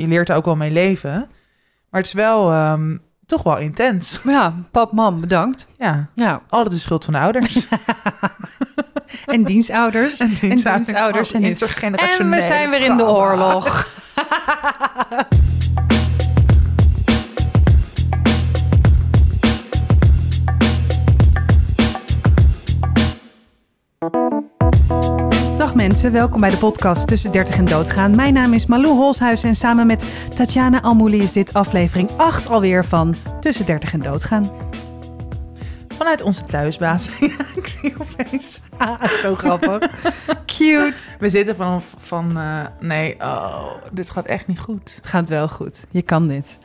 je leert er ook wel mee leven. Maar het is wel ehm, toch wel intens. Ja, pap, mam, bedankt. Ja, Ja. altijd de schuld van de ouders. En dienstouders. en dienstouders en dit. En intergenerationele we zijn weer in de oorlog. Mensen, welkom bij de podcast Tussen 30 en Doodgaan. Mijn naam is Malou Holshuis en samen met Tatjana Almouli is dit aflevering 8 alweer van Tussen 30 en Doodgaan. Vanuit onze thuisbaas. ja, ik zie opeens. Ah, zo grappig. Cute. We zitten van, van eh, nee, oh, dit gaat echt niet goed. Het gaat wel goed. Je kan dit.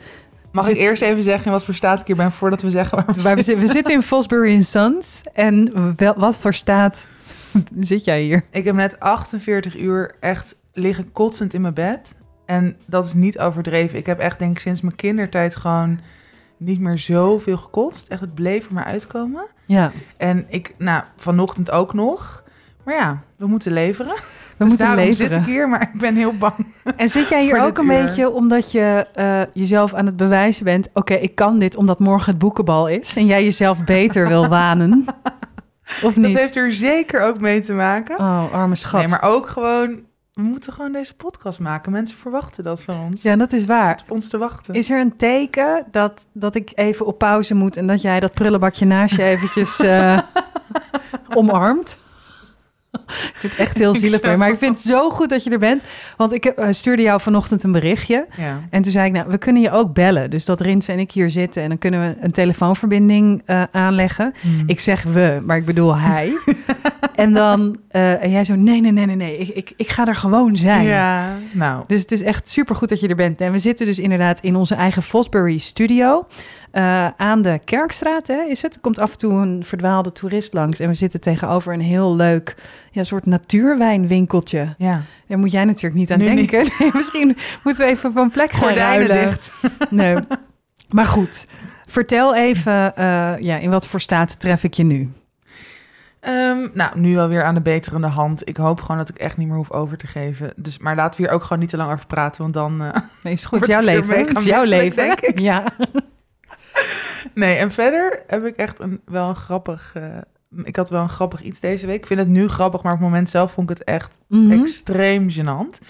Mag Zit- ik eerst even zeggen in wat voor staat ik hier ben voordat we zeggen waar we, Waar we, zitten? zitten, we zitten in Fosbury Sons. En wel, wat voor staat zit jij hier? Ik heb net 48 uur echt liggen kotsend in mijn bed. En dat is niet overdreven. Ik heb echt denk ik sinds mijn kindertijd gewoon niet meer zoveel gekotst. Echt, het bleef er maar uitkomen. Ja, En ik, nou, vanochtend ook nog. Maar ja, we moeten leveren. we Dus moeten daarom leveren. zit ik hier, maar ik ben heel bang. En zit jij hier ook een uur. beetje omdat je eh, jezelf aan het bewijzen bent... oké, ik kan dit omdat morgen het boekenbal is... en jij jezelf beter wil wanen? Of Dat heeft er zeker ook mee te maken. Oh, arme schat. Nee, maar ook gewoon, we moeten gewoon deze podcast maken. Mensen verwachten dat van ons. Ja, dat is waar. Zit op ons te wachten. Is er een teken dat, dat ik even op pauze moet... en dat jij dat prullenbakje naast je eventjes eh, omarmt? Ik vind het echt heel zielig voor je. zou- Maar ik vind het zo goed dat je er bent. Want ik eh, stuurde jou vanochtend een berichtje. Ja. En toen zei ik, nou, we kunnen je ook bellen. Dus dat Rins en ik hier zitten. En dan kunnen we een telefoonverbinding eh, aanleggen. Hmm. Ik zeg we, maar ik bedoel hij. en dan, eh, en jij zo, nee, nee, nee, nee, nee. Ik, ik, ik ga er gewoon zijn. Ja, nou. Dus het is echt super goed dat je er bent. En we zitten dus inderdaad in onze eigen Fosbury studio. eh, aan de Kerkstraat, hè, is het? Er komt af en toe een verdwaalde toerist langs. En we zitten tegenover een heel leuk ja, soort natuurwijnwinkeltje. Ja. Daar moet jij natuurlijk niet aan Nu denken. Nee, misschien moeten we even van plek gaan Gordijnen ruilen. dicht. Nee. Maar goed, vertel even eh, ja, in wat voor staat tref ik je nu? Ehm, nou, nu alweer aan de beterende hand. Ik hoop gewoon dat ik echt niet meer hoef over te geven. Dus, maar laten we hier ook gewoon niet te lang over praten, want dan... eh, Nee, is goed. Jouw leven. Het is jouw leven. denk ik. Ja. Nee, en verder heb ik echt een, wel een grappig... eh, ik had wel een grappig iets deze week. Ik vind het nu grappig, maar op het moment zelf vond ik het echt Mhm. extreem gênant.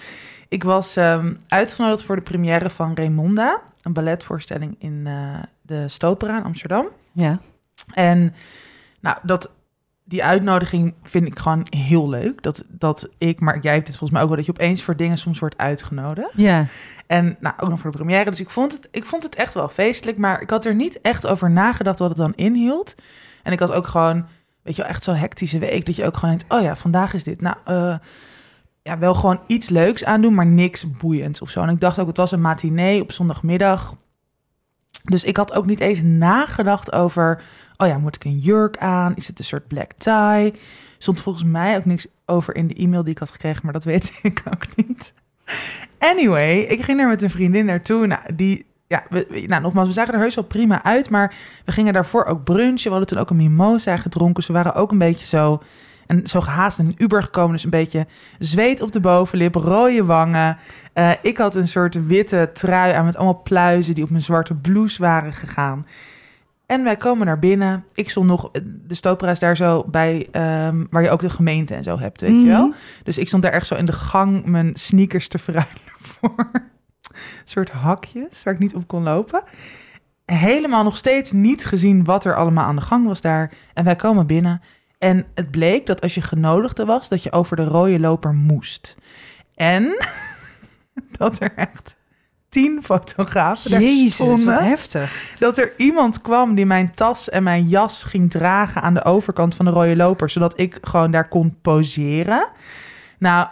Ik was ehm, uitgenodigd voor de première van Raymonda. Een balletvoorstelling in eh, de Stopera in Amsterdam. Ja. En nou, dat, die uitnodiging vind ik gewoon heel leuk. Dat, dat ik, maar jij hebt het volgens mij ook wel, dat je opeens voor dingen soms wordt uitgenodigd. Ja. En nou, ook nog voor de première. Dus ik vond, het, ik vond het echt wel feestelijk, maar ik had er niet echt over nagedacht wat het dan inhield. En ik had ook gewoon, weet je wel, echt zo'n hectische week. Dat je ook gewoon denkt, oh ja, vandaag is dit. Nou, eh, ja, wel gewoon iets leuks aandoen, maar niks boeiends of zo. En ik dacht ook, het was een matinee op zondagmiddag. Dus ik had ook niet eens nagedacht over, oh ja, moet ik een jurk aan? Is het een soort black tie? Stond volgens mij ook niks over in de e-mail die ik had gekregen, maar dat weet ik ook niet. Anyway, ik ging er met een vriendin naartoe. Nou, die, ja, nou, nogmaals, we zagen er heus wel prima uit, maar we gingen daarvoor ook brunchen. We hadden toen ook een mimosa gedronken. Ze waren ook een beetje zo, en zo gehaast in een Uber gekomen. Dus een beetje zweet op de bovenlip, rode wangen. Eh, ik had een soort witte trui aan met allemaal pluizen die op mijn zwarte blouse waren gegaan. En wij komen naar binnen. Ik stond nog, de Stopera is daar zo bij, ehm, waar je ook de gemeente en zo hebt, weet je wel. Mhm. Dus ik stond daar echt zo in de gang mijn sneakers te verruilen voor een soort hakjes waar ik niet op kon lopen. Helemaal nog steeds niet gezien wat er allemaal aan de gang was daar. En wij komen binnen en het bleek dat als je genodigde was, dat je over de rode loper moest. En dat er echt tien fotografen daar Jezus, stonden wat heftig. dat er iemand kwam die mijn tas en mijn jas ging dragen aan de overkant van de rode loper, zodat ik gewoon daar kon poseren. Nou,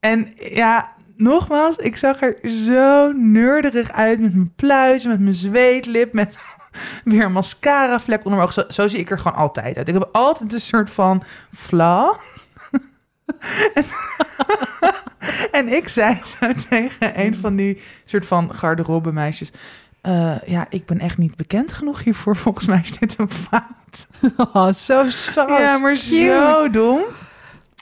en ja, nogmaals, ik zag er zo neurderig uit met mijn pluis, met mijn zweetlip, met weer een mascara vlek onder mijn oog. Zo, zo zie ik er gewoon altijd uit. Ik heb altijd een soort van flaw. en, en ik zei zo tegen een van die soort van garderobe meisjes. Eh, ja, ik ben echt niet bekend genoeg hiervoor. Volgens mij is dit een fout. Oh, zo zo ja, maar cute. zo dom.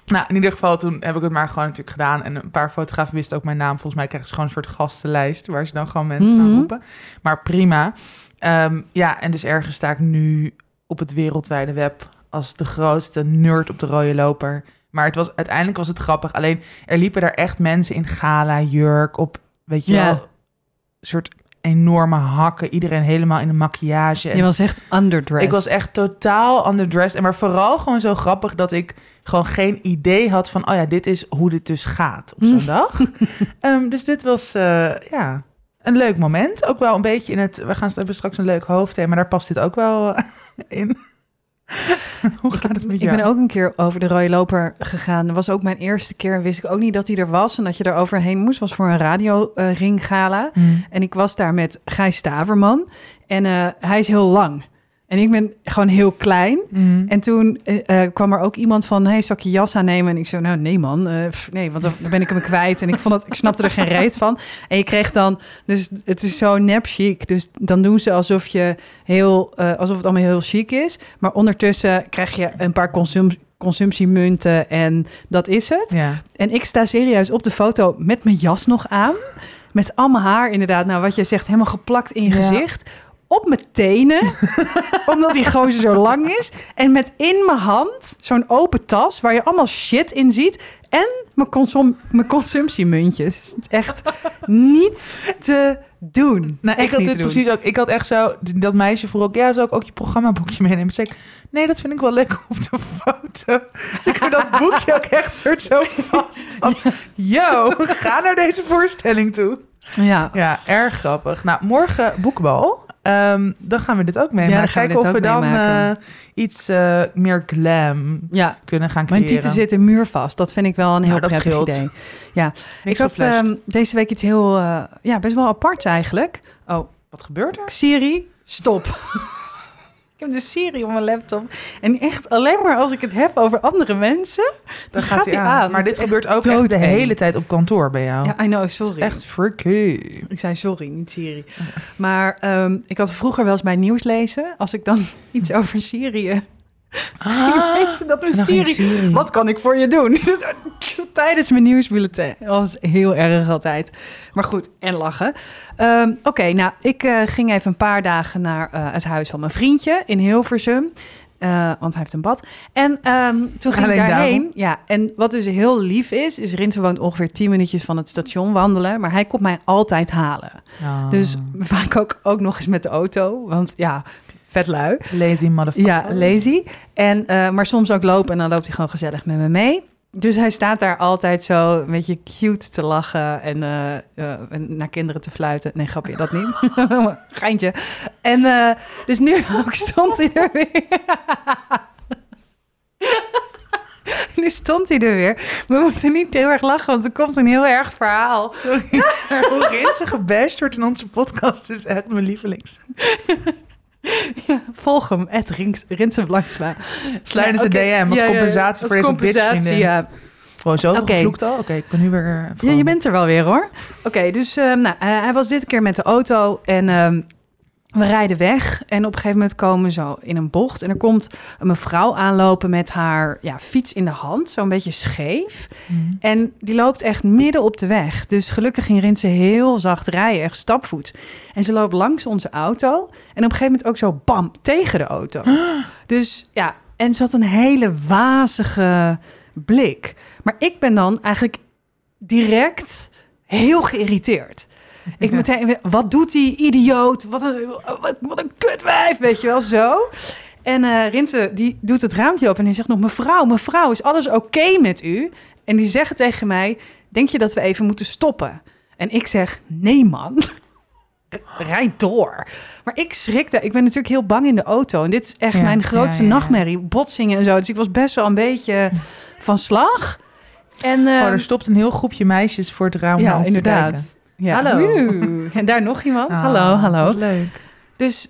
Nou, in ieder geval, toen heb ik het maar gewoon natuurlijk gedaan. En een paar fotografen wisten ook mijn naam. Volgens mij krijgen ze gewoon een soort gastenlijst... waar ze dan gewoon mensen Mhm. gaan roepen. Maar prima. Ehm, ja, en dus ergens sta ik nu op het wereldwijde web... als de grootste nerd op de rode loper. Maar het was, uiteindelijk was het grappig. Alleen, er liepen daar echt mensen in gala, jurk... op, weet je wel, soort enorme hakken. Iedereen helemaal in de maquillage. En Je was echt underdressed. ik was echt totaal underdressed. En maar vooral gewoon zo grappig dat ik gewoon geen idee had van... oh ja, dit is hoe dit dus gaat op zo'n dag. Ehm, dus dit was, eh, ja, een leuk moment. Ook wel een beetje in het... We gaan straks een leuk hoofdthema, maar daar past dit ook wel eh, in. hoe gaat het met Ik ben ook een keer over de rode loper gegaan. Dat was ook mijn eerste keer. Wist ik ook niet dat hij er was en dat je er overheen moest. Was voor een radio ring gala. Hmm. En ik was daar met Gijs Staverman. En eh, hij is heel lang. En ik ben gewoon heel klein. Hmm. En toen eh, eh, kwam er ook iemand van, hey, zal ik je jas aannemen? En ik zei, nou nee man, eh, pff, nee, want dan, ben ik hem kwijt. En ik vond dat, ik snapte er geen reet van. En je kreeg dan, dus het is zo nep chic. Dus dan doen ze alsof je heel, alsof het allemaal heel chic is. Maar ondertussen krijg je een paar consum consumptiemunten en dat is het. Ja. En ik sta serieus op de foto met mijn jas nog aan. Met allemaal haar inderdaad. Nou, wat jij zegt, helemaal geplakt in je Ja. gezicht. Op mijn tenen. omdat die gozer zo lang is. En met in mijn hand zo'n open tas waar je allemaal shit in ziet. En mijn, consum mijn consumptiemuntjes. Het is echt niet te doen. Nou, ik had dit precies ook. Ik had echt zo, dat meisje vroeg ook, ja, zou ik ook je programmaboekje meenemen? Zeg ik, nee, dat vind ik wel lekker op de foto. Dus ik heb dat boekje ook echt soort zo vast. Van, Yo, ga naar deze voorstelling toe. Ja. Ja, erg grappig. Nou, morgen boekbal. Ehm, dan gaan we dit ook meemaken. Ja, we Kijken dit of we ook dan eh, iets eh, meer glam ja, kunnen gaan creëren. mijn titel zit in muurvast. Dat vind ik wel een heel Nou, prettig scheelt. idee. Ja, Niks ik had ehm, deze week iets heel, eh, ja, best wel apart eigenlijk. Oh, Wat gebeurt er? Siri, stop. ik heb de Siri op mijn laptop. En echt alleen maar als ik het heb over andere mensen, dan, gaat hij aan. Maar dit gebeurt ook echt de hele tijd op kantoor bij jou. Ja, I know, sorry. echt freaky. Ik zei sorry, niet Siri. Maar ehm, ik had vroeger wel eens bij nieuws lezen. Als ik dan iets over Syrië Ah, dat een. Siri. Wat kan ik voor je doen? Tijdens mijn nieuwsbulletin. Dat was heel erg altijd. Maar goed, en lachen. Ehm, Oké, nou, ik eh, ging even een paar dagen naar eh, het huis van mijn vriendje in Hilversum. Eh, want hij heeft een bad. En ehm, toen ging Alleen ik daarheen. daarom? Ja, en wat dus heel lief is, is Rinse woont ongeveer 10 minuutjes van het station wandelen. Maar hij komt mij altijd halen. Oh. Dus vaak ook, ook nog eens met de auto. Want ja, vet lui. lazy motherfucker. Ja, lazy. En, eh, maar soms ook lopen en dan loopt hij gewoon gezellig met me mee. Dus hij staat daar altijd zo een beetje cute te lachen en, eh, eh, naar kinderen te fluiten. Nee, grapje, dat niet. Geintje. En dus nu ook stond hij er weer. nu stond hij er weer. We moeten niet heel erg lachen, want er komt een heel erg verhaal. Hoe Rinse gebashed wordt in onze podcast is echt mijn lievelings. Volg hem, het Rinsen Blanksma. Slide Ja, ze. DM als compensatie Als voor deze bitchvriendin. ja. Gewoon zo gevloekt al? Oké, ik ben nu weer... eh, Ja, je bent er wel weer hoor. Oké, dus eh, nou, eh, hij was dit keer met de auto en ehm, we rijden weg. En op een gegeven moment komen we zo in een bocht. En er komt een mevrouw aanlopen met haar ja, fiets in de hand, zo'n beetje scheef. Mm. En die loopt echt midden op de weg. Dus gelukkig ging Rinse heel zacht rijden, echt stapvoet. En ze loopt langs onze auto. En op een gegeven moment ook zo bam, tegen de auto. Dus ja, en ze had een hele wazige blik. Maar ik ben dan eigenlijk direct heel geïrriteerd. Ik Ja. meteen, wat doet die idioot? Wat een, wat, wat een kutwijf, weet je wel, zo. En eh Rinse, die doet het raampje open en die zegt nog... mevrouw, mevrouw, is alles oké met u? En die zeggen tegen mij, denk je dat we even moeten stoppen? En ik zeg, nee man, rijd door. Maar ik schrikte, ik ben natuurlijk heel bang in de auto. En dit is echt Ja, mijn grootste ja, ja, ja. nachtmerrie, botsingen en zo. Dus ik was best wel een beetje van slag. En, Oh, ehm, er stopt een heel groepje meisjes voor het raam te kijken. Ja. Hallo. En daar nog iemand. Ah, hallo, hallo. leuk. Dus,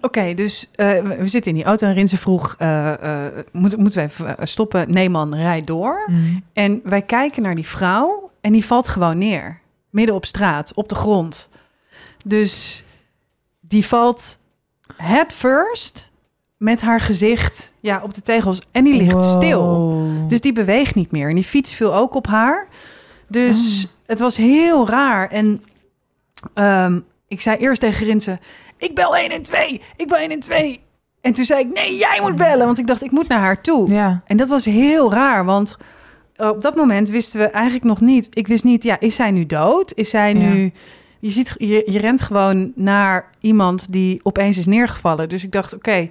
oké, dus eh, we zitten in die auto en Rinse vroeg, eh, eh, moeten, moeten we even stoppen? Nee man, rijd door. Mm. En wij kijken naar die vrouw en die valt gewoon neer. Midden op straat, op de grond. Dus die valt head first met haar gezicht ja, op de tegels en die ligt Wow. stil. Dus die beweegt niet meer. En die fiets viel ook op haar. Dus Oh. Het was heel raar. En ehm, ik zei eerst tegen Rinse... Ik bel 1 en 2. Ik bel 1 en 2. En toen zei ik... Nee, jij moet bellen. Want ik dacht, ik moet naar haar toe. Ja. En dat was heel raar. Want op dat moment wisten we eigenlijk nog niet... Ik wist niet, ja, is zij nu dood? Is zij Ja. nu... Je, ziet, je, je rent gewoon naar iemand die opeens is neergevallen. Dus ik dacht, oké.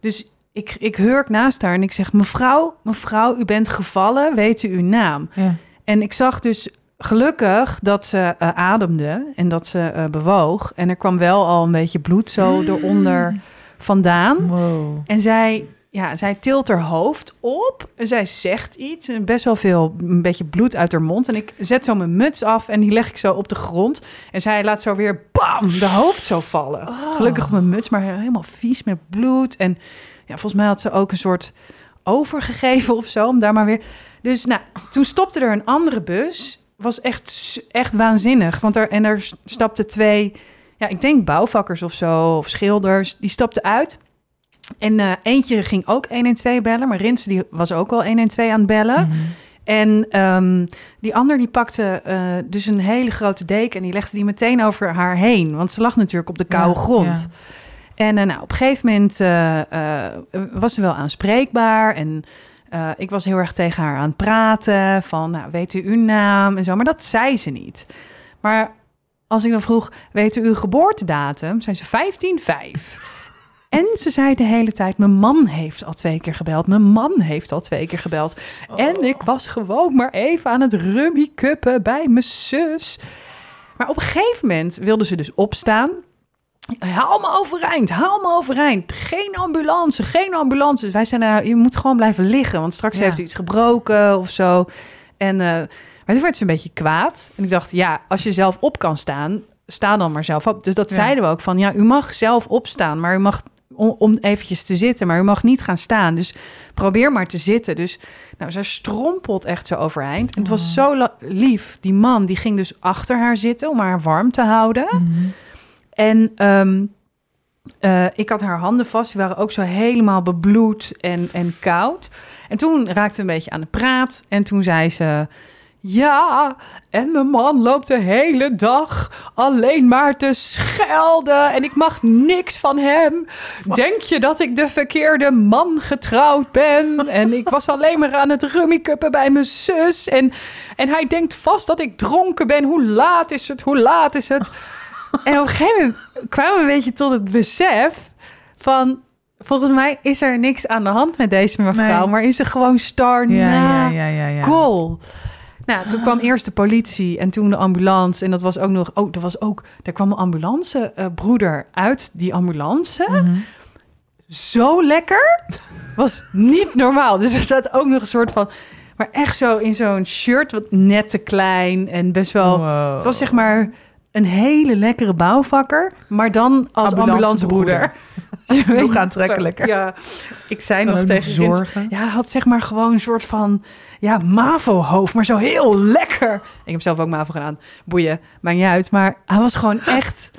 Dus ik, ik hurk naast haar en ik zeg... Mevrouw, mevrouw, u bent gevallen. Weet u uw naam? ja. En ik zag dus gelukkig dat ze eh, ademde en dat ze eh, bewoog. En er kwam wel al een beetje bloed zo eronder vandaan. Wow. En zij, ja, zij tilt haar hoofd op. En zij zegt iets. En best wel veel, een beetje bloed uit haar mond. En ik zet zo mijn muts af en die leg ik zo op de grond. En zij laat zo weer bam, de hoofd zo vallen. Oh. Gelukkig mijn muts, maar helemaal vies met bloed. En ja, volgens mij had ze ook een soort overgegeven of zo. Om daar maar weer... Dus nou, toen stopte er een andere bus. Was echt, echt waanzinnig. Want er, en er stapten twee, ja, ik denk bouwvakkers of zo, of schilders. Die stapten uit. En eh, eentje ging ook 112 bellen, maar Rins die was ook al 112 aan het bellen. Mhm. En ehm, die ander die pakte eh, dus een hele grote deken en die legde die meteen over haar heen. Want ze lag natuurlijk op de koude Ja, grond. En eh, nou, op een gegeven moment was ze wel aanspreekbaar. En eh, ik was heel erg tegen haar aan het praten. Van, nou, weet u uw naam en zo. Maar dat zei ze niet. Maar als ik dan vroeg, weet u uw geboortedatum? Zei ze 15-5. En ze zei de hele tijd, mijn man heeft al twee keer gebeld. Mijn man heeft al twee keer gebeld. En ik was gewoon maar even aan het rummy cuppen bij mijn zus. Maar op een gegeven moment wilde ze dus opstaan. Haal me overeind, haal me overeind. Geen ambulance, geen ambulance. Wij zeiden, nou, je moet gewoon blijven liggen, want straks Ja. heeft u iets gebroken of zo. En, eh, maar toen werd ze een beetje kwaad. En ik dacht, ja, als je zelf op kan staan, sta dan maar zelf op. Dus dat Ja. zeiden we ook van, ja, u mag zelf opstaan, maar u mag om, om eventjes te zitten, maar u mag niet gaan staan. Dus probeer maar te zitten. Dus nou, zij strompelt echt zo overeind. En het was Oh. zo lief. Die man, die ging dus achter haar zitten om haar warm te houden. Mhm. En ehm, eh, ik had haar handen vast. Die waren ook zo helemaal bebloed en, en koud. En toen raakte een beetje aan de praat. En toen zei ze... Ja, en mijn man loopt de hele dag alleen maar te schelden. En ik mag niks van hem. Denk je dat ik de verkeerde man getrouwd ben? En ik was alleen maar aan het rummikuppen bij mijn zus. En, en hij denkt vast dat ik dronken ben. Hoe laat is het? Hoe laat is het? En op een gegeven moment kwamen we een beetje tot het besef van... Volgens mij is er niks aan de hand met deze mevrouw, Nee. maar is ze gewoon star Ja, na ja, ja, ja, goal. Nou, toen kwam eerst de politie en toen de ambulance. En dat was ook nog... Oh, er was ook... Er kwam een ambulancebroeder uit die ambulance. Mhm. Zo lekker. Was niet normaal. Dus er staat ook nog een soort van... Maar echt zo in zo'n shirt, wat net te klein en best wel... Wow. Het was zeg maar een hele lekkere bouwvakker, maar dan als ambulancebroeder. Ambulancebroeder. Nog aantrekkelijker. Ja, ik zei nog tegen zorgen. ja, hij had zeg maar gewoon een soort van ja, MAVO-hoofd, maar zo heel lekker. Ik heb zelf ook MAVO gedaan. Boeien, maakt niet uit. Maar hij was gewoon echt,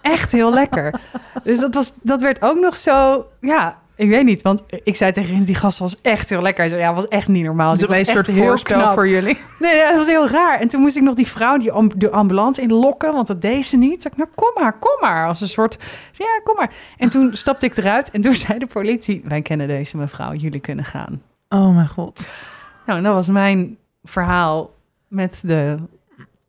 echt heel lekker. Dus dat, was, dat werd ook nog zo, ja, ik weet niet. Want ik zei tegen Rins, die gast was echt heel lekker. Hij zei, ja, was echt niet normaal. Dus was een soort voorspel voor jullie. Nee, ja, dat was heel raar. En toen moest ik nog die vrouw die am- de ambulance inlokken, want dat deed ze niet. Zeg ik, nou kom maar, kom maar. Als een soort, ja, kom maar. En toen stapte ik eruit en toen zei de politie, wij kennen deze mevrouw, jullie kunnen gaan. Oh mijn god. Nou, en dat was mijn verhaal met de,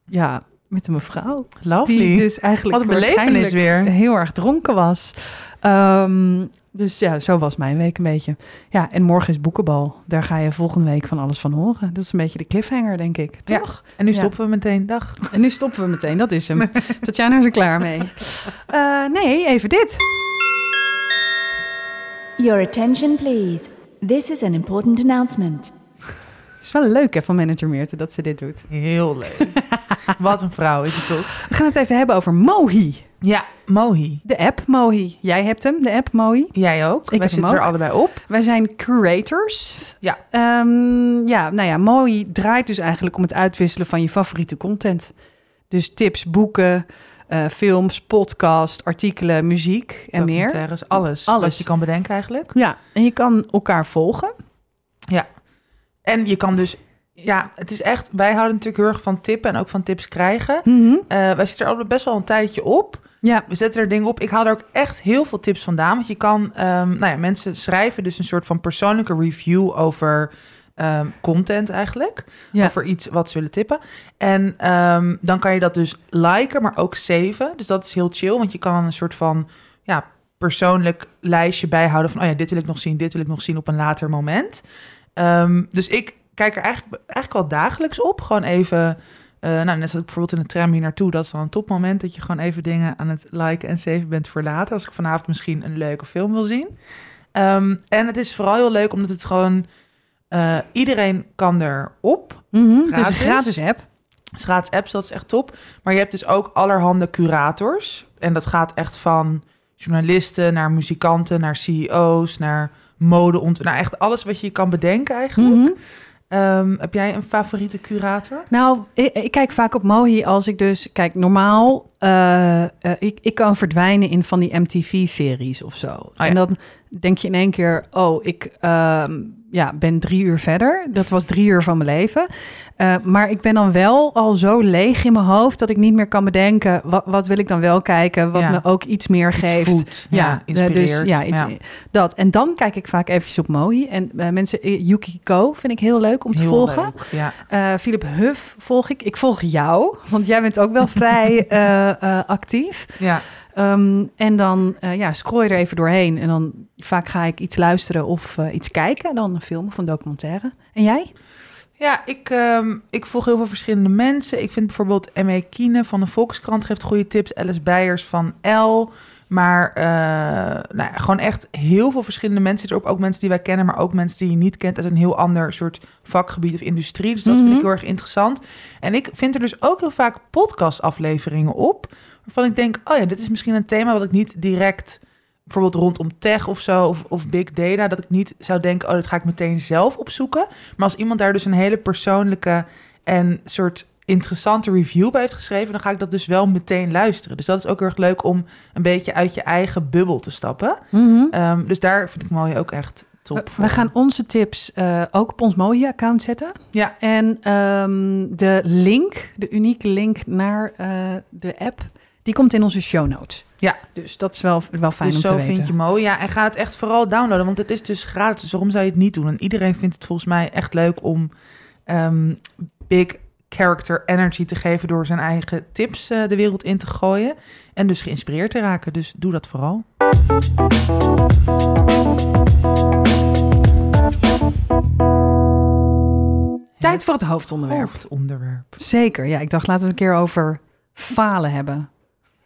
ja, met de mevrouw. Lovely. Die dus eigenlijk Wat een belevenis weer. heel erg dronken was. Ehm, dus ja, zo was mijn week een beetje. Ja, en morgen is boekenbal. Daar ga je volgende week van alles van horen. Dat is een beetje de cliffhanger, denk ik. Ja. Toch? En nu Ja. stoppen we meteen. Dag. En nu stoppen we meteen, dat is hem. Tatjana is er klaar mee. Eh, nee, even dit. Your attention, please. This is an important announcement. Het is wel leuk hè, van manager Meerte dat ze dit doet. Heel leuk. Wat een vrouw is het toch? We gaan het even hebben over Mohi. Ja, Mohi. De app Mohi. Jij hebt hem, de app Mohi. Jij ook? Ik Wij zitten er allebei op. Wij zijn curators. Ja. Ehm, ja, nou ja, Mohi draait dus eigenlijk om het uitwisselen van je favoriete content. Dus tips, boeken, eh, films, podcast, artikelen, muziek en meer. Alles. Alles. Wat je kan bedenken eigenlijk. Ja, en je kan elkaar volgen. En je kan dus... Ja, het is echt... Wij houden natuurlijk heel erg van tippen en ook van tips krijgen. Eh, wij zitten er altijd best wel een tijdje op. Ja, We zetten er dingen op. Ik haal er ook echt heel veel tips vandaan. Want je kan... ehm, nou ja, mensen schrijven dus een soort van persoonlijke review over... ehm, content eigenlijk. ja. Over iets wat ze willen tippen. En ehm, dan kan je dat dus liken, maar ook saven. Dus dat is heel chill, want je kan een soort van ja, persoonlijk lijstje bijhouden van... oh ja, dit wil ik nog zien, dit wil ik nog zien op een later moment. Ehm, dus ik kijk er eigenlijk, eigenlijk wel dagelijks op. Gewoon even... eh, nou, net zoals ik bijvoorbeeld in de tram hier naartoe, dat is dan een topmoment dat je gewoon even dingen aan het liken en saven bent voor later. Als ik vanavond misschien een leuke film wil zien. Ehm, en het is vooral heel leuk omdat het gewoon, eh, iedereen kan erop. Mhm. Het is een Gratis. app. Het is gratis apps, dat is echt top. Maar je hebt dus ook allerhande curators. En dat gaat echt van journalisten naar muzikanten, naar CEO's, naar mode. Nou, echt alles wat je je kan bedenken eigenlijk. Mhm. Ehm, heb jij een favoriete curator? Nou, ik, ik kijk vaak op Mohi als ik dus... Kijk, normaal... eh, ik, ik kan verdwijnen in van die MTV-series of zo. ja. En dan denk je in één keer... Oh, ik ehm, ja, ben drie uur verder. Dat was drie uur van mijn leven. Eh, maar ik ben dan wel al zo leeg in mijn hoofd... dat ik niet meer kan bedenken... wat, wat wil ik dan wel kijken... wat Ja. me ook iets meer Iets geeft. ja, de- inspireert. Dus, ja, iets- Ja. dat. En dan kijk ik vaak eventjes op Mohi. En eh, mensen... eh, Yuki Ko vind ik heel leuk om te Heel volgen. leuk, Ja. Eh, Philip Huff volg ik. Ik volg jou, want jij bent ook wel vrij eh, eh, actief. ja. Ehm, en dan eh, ja, scroll je er even doorheen. En dan vaak ga ik iets luisteren of eh, iets kijken. Dan een film of een documentaire. En jij? Ja, ik, ehm, ik volg heel veel verschillende mensen. Ik vind bijvoorbeeld M.E. Kiene van de Volkskrant geeft goede tips. Alice Beijers van L. Maar eh, nou ja, gewoon echt heel veel verschillende mensen erop. Ook mensen die wij kennen, maar ook mensen die je niet kent... uit een heel ander soort vakgebied of industrie. Dus dat vind Mhm. ik heel erg interessant. En ik vind er dus ook heel vaak podcastafleveringen op... waarvan ik denk, oh ja, dit is misschien een thema... wat ik niet direct bijvoorbeeld rondom tech of zo, of, of big data, dat ik niet zou denken, oh, dat ga ik meteen zelf opzoeken. Maar als iemand daar dus een hele persoonlijke en soort interessante review bij heeft geschreven, dan ga ik dat dus wel meteen luisteren. Dus dat is ook heel erg leuk om een beetje uit je eigen bubbel te stappen. Ehm, dus daar vind ik mooi ook echt top. We, we gaan onze tips eh, ook op ons Mohi-account zetten. Ja. En ehm, de link, de unieke link naar eh, de app, die komt in onze show notes. Ja. Dus dat is wel, wel fijn dus om zo te weten. vind je mooi. Ja, en ga het echt vooral downloaden, want het is dus gratis. Dus waarom zou je het niet doen? En iedereen vindt het volgens mij echt leuk om ehm, big character energy te geven door zijn eigen tips eh, de wereld in te gooien. En dus geïnspireerd te raken. Dus doe dat vooral. Tijd voor het hoofdonderwerp. Hoofdonderwerp. Zeker, ja. Ik dacht, laten we het een keer over falen hebben.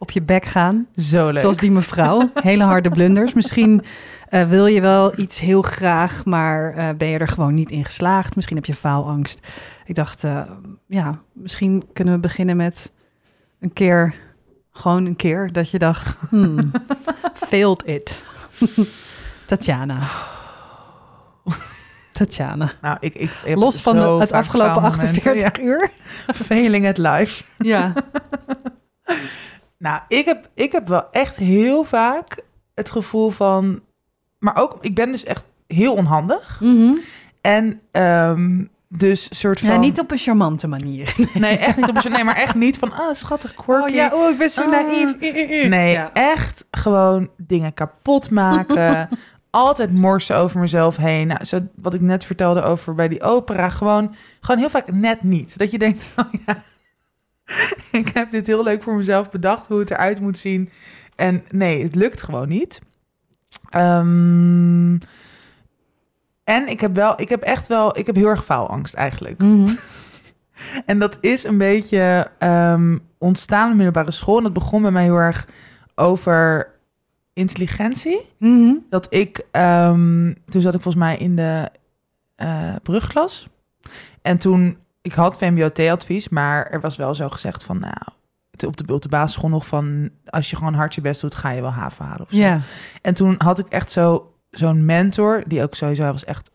Op je bek gaan, Zo leuk. zoals die mevrouw. Hele harde blunders. Misschien eh, wil je wel iets heel graag, maar eh, ben je er gewoon niet in geslaagd. Misschien heb je faalangst. Ik dacht, eh, ja, misschien kunnen we beginnen met een keer, gewoon een keer, dat je dacht, hmm, failed it. Tatjana. Tatjana. Nou, ik, ik Los van de- het afgelopen faalmomenten. 48 uur. Ja, failing at life. Ja. Nou, ik heb, ik heb wel echt heel vaak het gevoel van... Maar ook, ik ben dus echt heel onhandig. Mhm. En ehm, dus soort van... Ja, niet op een charmante manier. Nee, echt niet op een... Nee, maar echt niet van... Ah, schattig, quirky. oh, ik ben zo naïef. Nee, Ja. echt gewoon dingen kapot maken. Altijd morsen over mezelf heen. Nou, zo, wat ik net vertelde over bij die opera. Gewoon, gewoon heel vaak net niet. Dat je denkt, oh ja, ik heb dit heel leuk voor mezelf bedacht. Hoe het eruit moet zien. En nee, het lukt gewoon niet. Ehm, en ik heb wel, ik heb echt wel, ik heb heel erg faalangst eigenlijk. Mhm. En dat is een beetje ehm, ontstaan in de middelbare school. En dat begon bij mij heel erg over intelligentie. Mhm. Dat ik, ehm, toen zat ik volgens mij in de eh, brugklas. En toen, ik had VMBO-T-advies, maar er was wel zo gezegd van, nou, op de, op de basisschool nog van, als je gewoon hard je best doet, ga je wel haven halen of zo. Ja. En toen had ik echt zo, zo'n mentor, die ook sowieso, hij was echt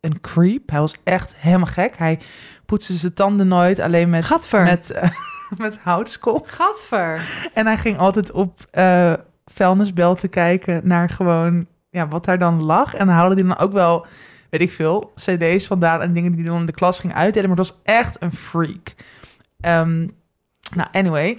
een creep. Hij was echt helemaal gek. Hij poetste zijn tanden nooit, alleen met... Gadver. met eh, met houtskool. Gadver. En hij ging altijd op eh vuilnisbel te kijken naar gewoon ja, wat daar dan lag. En dan haalde hij dan ook wel, weet ik veel, cd's vandaan en dingen die hij dan in de klas ging uitdelen. Maar het was echt een freak. Ehm, nou, anyway.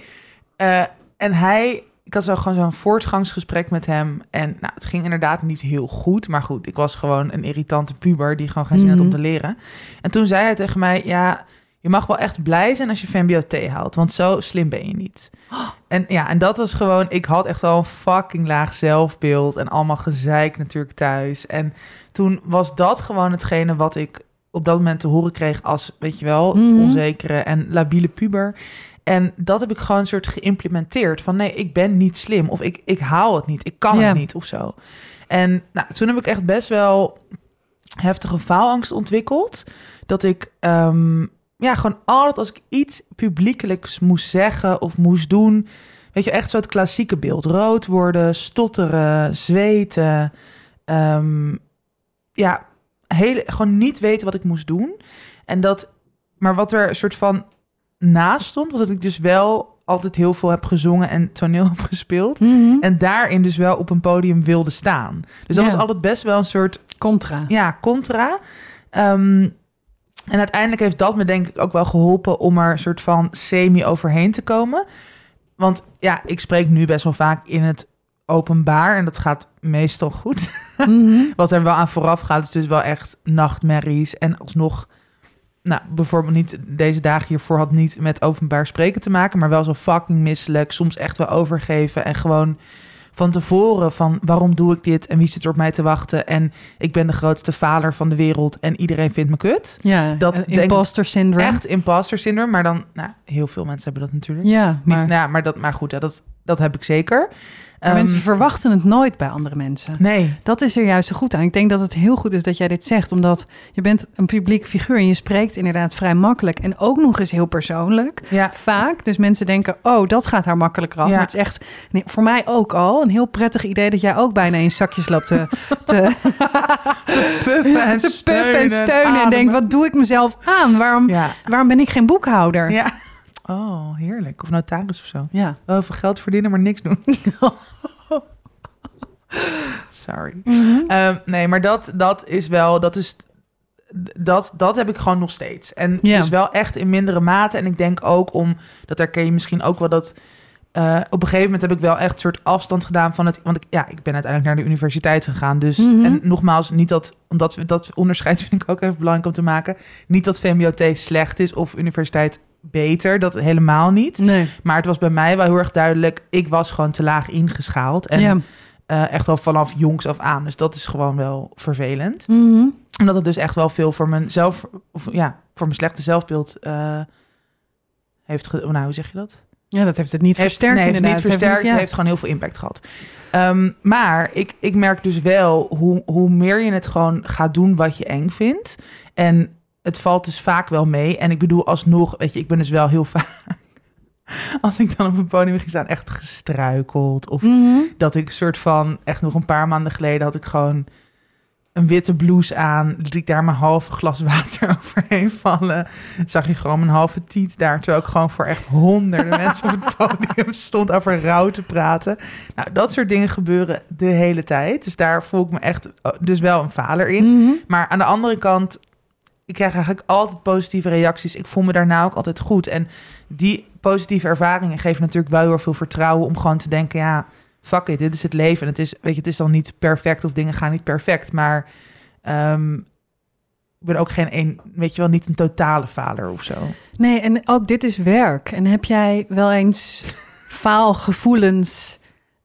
Eh, en hij, ik had zo gewoon zo'n voortgangsgesprek met hem. En nou, het ging inderdaad niet heel goed. Maar goed, ik was gewoon een irritante puber die gewoon geen zin had om Mhm. te leren. En toen zei hij tegen mij, ja, je mag wel echt blij zijn als je VMBO-T haalt. Want zo slim ben je niet. En ja, en dat was gewoon, ik had echt al een fucking laag zelfbeeld. En allemaal gezeik natuurlijk thuis. En toen was dat gewoon hetgene wat ik op dat moment te horen kreeg als, weet je wel, Mhm. onzekere en labiele puber. En dat heb ik gewoon een soort geïmplementeerd. Van nee, ik ben niet slim. Of ik, ik haal het niet. Ik kan het niet of zo. En nou, toen heb ik echt best wel heftige faalangst ontwikkeld. Dat ik ehm, ja, gewoon altijd als ik iets publiekelijks moest zeggen of moest doen... Weet je, echt zo het klassieke beeld. Rood worden, stotteren, zweten. ehm, ja, hele, gewoon niet weten wat ik moest doen. En dat, maar wat er een soort van naast stond, was dat ik dus wel altijd heel veel heb gezongen en toneel heb gespeeld. Mhm. En daarin dus wel op een podium wilde staan. Dus dat Ja. was altijd best wel een soort Contra. ja, contra. Ehm, en uiteindelijk heeft dat me denk ik ook wel geholpen om er een soort van semi overheen te komen. Want ja, ik spreek nu best wel vaak in het openbaar en dat gaat meestal goed. Mhm. Wat er wel aan vooraf gaat, is dus wel echt nachtmerries. En alsnog, nou, bijvoorbeeld niet deze dagen hiervoor had niet met openbaar spreken te maken, maar wel zo fucking misselijk. Soms echt wel overgeven en gewoon van tevoren van waarom doe ik dit en wie zit er op mij te wachten. En ik ben de grootste faler van de wereld en iedereen vindt me kut. Ja, Dat imposter syndrome. Echt imposter syndrome, maar dan, nou, heel veel mensen hebben dat natuurlijk. Ja, Niet, maar nou, maar, dat, maar goed, dat, dat heb ik zeker. Maar Ehm, mensen verwachten het nooit bij andere mensen. Nee, Dat is er juist zo goed aan. Ik denk dat het heel goed is dat jij dit zegt, omdat je bent een publiek figuur en je spreekt inderdaad vrij makkelijk en ook nog eens heel persoonlijk. ja, Vaak. Dus mensen denken, oh, dat gaat haar makkelijker af. Ja. Maar het is echt, nee, voor mij ook al, een heel prettig idee dat jij ook bijna in zakjes loopt te, te, puffen en te puffen en steunen. En ademen. denk, wat doe ik mezelf aan? Waarom, Ja, waarom ben ik geen boekhouder? ja. Oh, heerlijk. Of notaris of zo. Ja. Wel veel geld verdienen, maar niks doen. Sorry. Mhm. Ehm, nee, maar dat, dat is wel, dat is, dat, dat heb ik gewoon nog steeds. En Ja. dus wel echt in mindere mate. En ik denk ook om, dat herken je misschien ook wel, dat eh, op een gegeven moment heb ik wel echt een soort afstand gedaan van het, want ik, ja, ik ben uiteindelijk naar de universiteit gegaan. Dus, Mhm. en nogmaals, niet dat, omdat we dat onderscheid vind ik ook even belangrijk om te maken. Niet dat VMBOT slecht is of universiteit beter, dat helemaal niet. Nee. Maar het was bij mij wel heel erg duidelijk, ik was gewoon te laag ingeschaald. En ja. eh, echt al vanaf jongs af aan. Dus dat is gewoon wel vervelend. Mhm. Omdat het dus echt wel veel voor mijn zelf, of ja, voor mijn slechte zelfbeeld eh, heeft. Nou, hoe zeg je dat? ja, dat heeft het niet Heeft, versterkt nee, heeft inderdaad. niet versterkt. Het heeft gewoon heel veel impact gehad. Ehm, maar ik, ik merk dus wel hoe, hoe meer je het gewoon gaat doen wat je eng vindt. En het valt dus vaak wel mee. En ik bedoel alsnog, weet je, ik ben dus wel heel vaak. Als ik dan op een podium ging staan, echt gestruikeld. Of Mhm. dat ik soort van, echt nog een paar maanden geleden had ik gewoon een witte blouse aan. Liet ik daar mijn halve glas water overheen vallen. Zag je gewoon mijn halve tiet daar. Terwijl ik gewoon voor echt honderden mensen op het podium stond over rouw te praten. Nou, dat soort dingen gebeuren de hele tijd. Dus daar voel ik me echt oh, dus wel een faler in. Mhm. Maar aan de andere kant, ik krijg eigenlijk altijd positieve reacties. Ik voel me daarna ook altijd goed. En die positieve ervaringen geven natuurlijk wel heel veel vertrouwen om gewoon te denken, ja, fuck it, dit is het leven. En het is, weet je, het is dan niet perfect of dingen gaan niet perfect, maar ehm, ik ben ook geen een, weet je wel, niet een totale vader of zo. Nee, en ook dit is werk. En heb jij wel eens faalgevoelens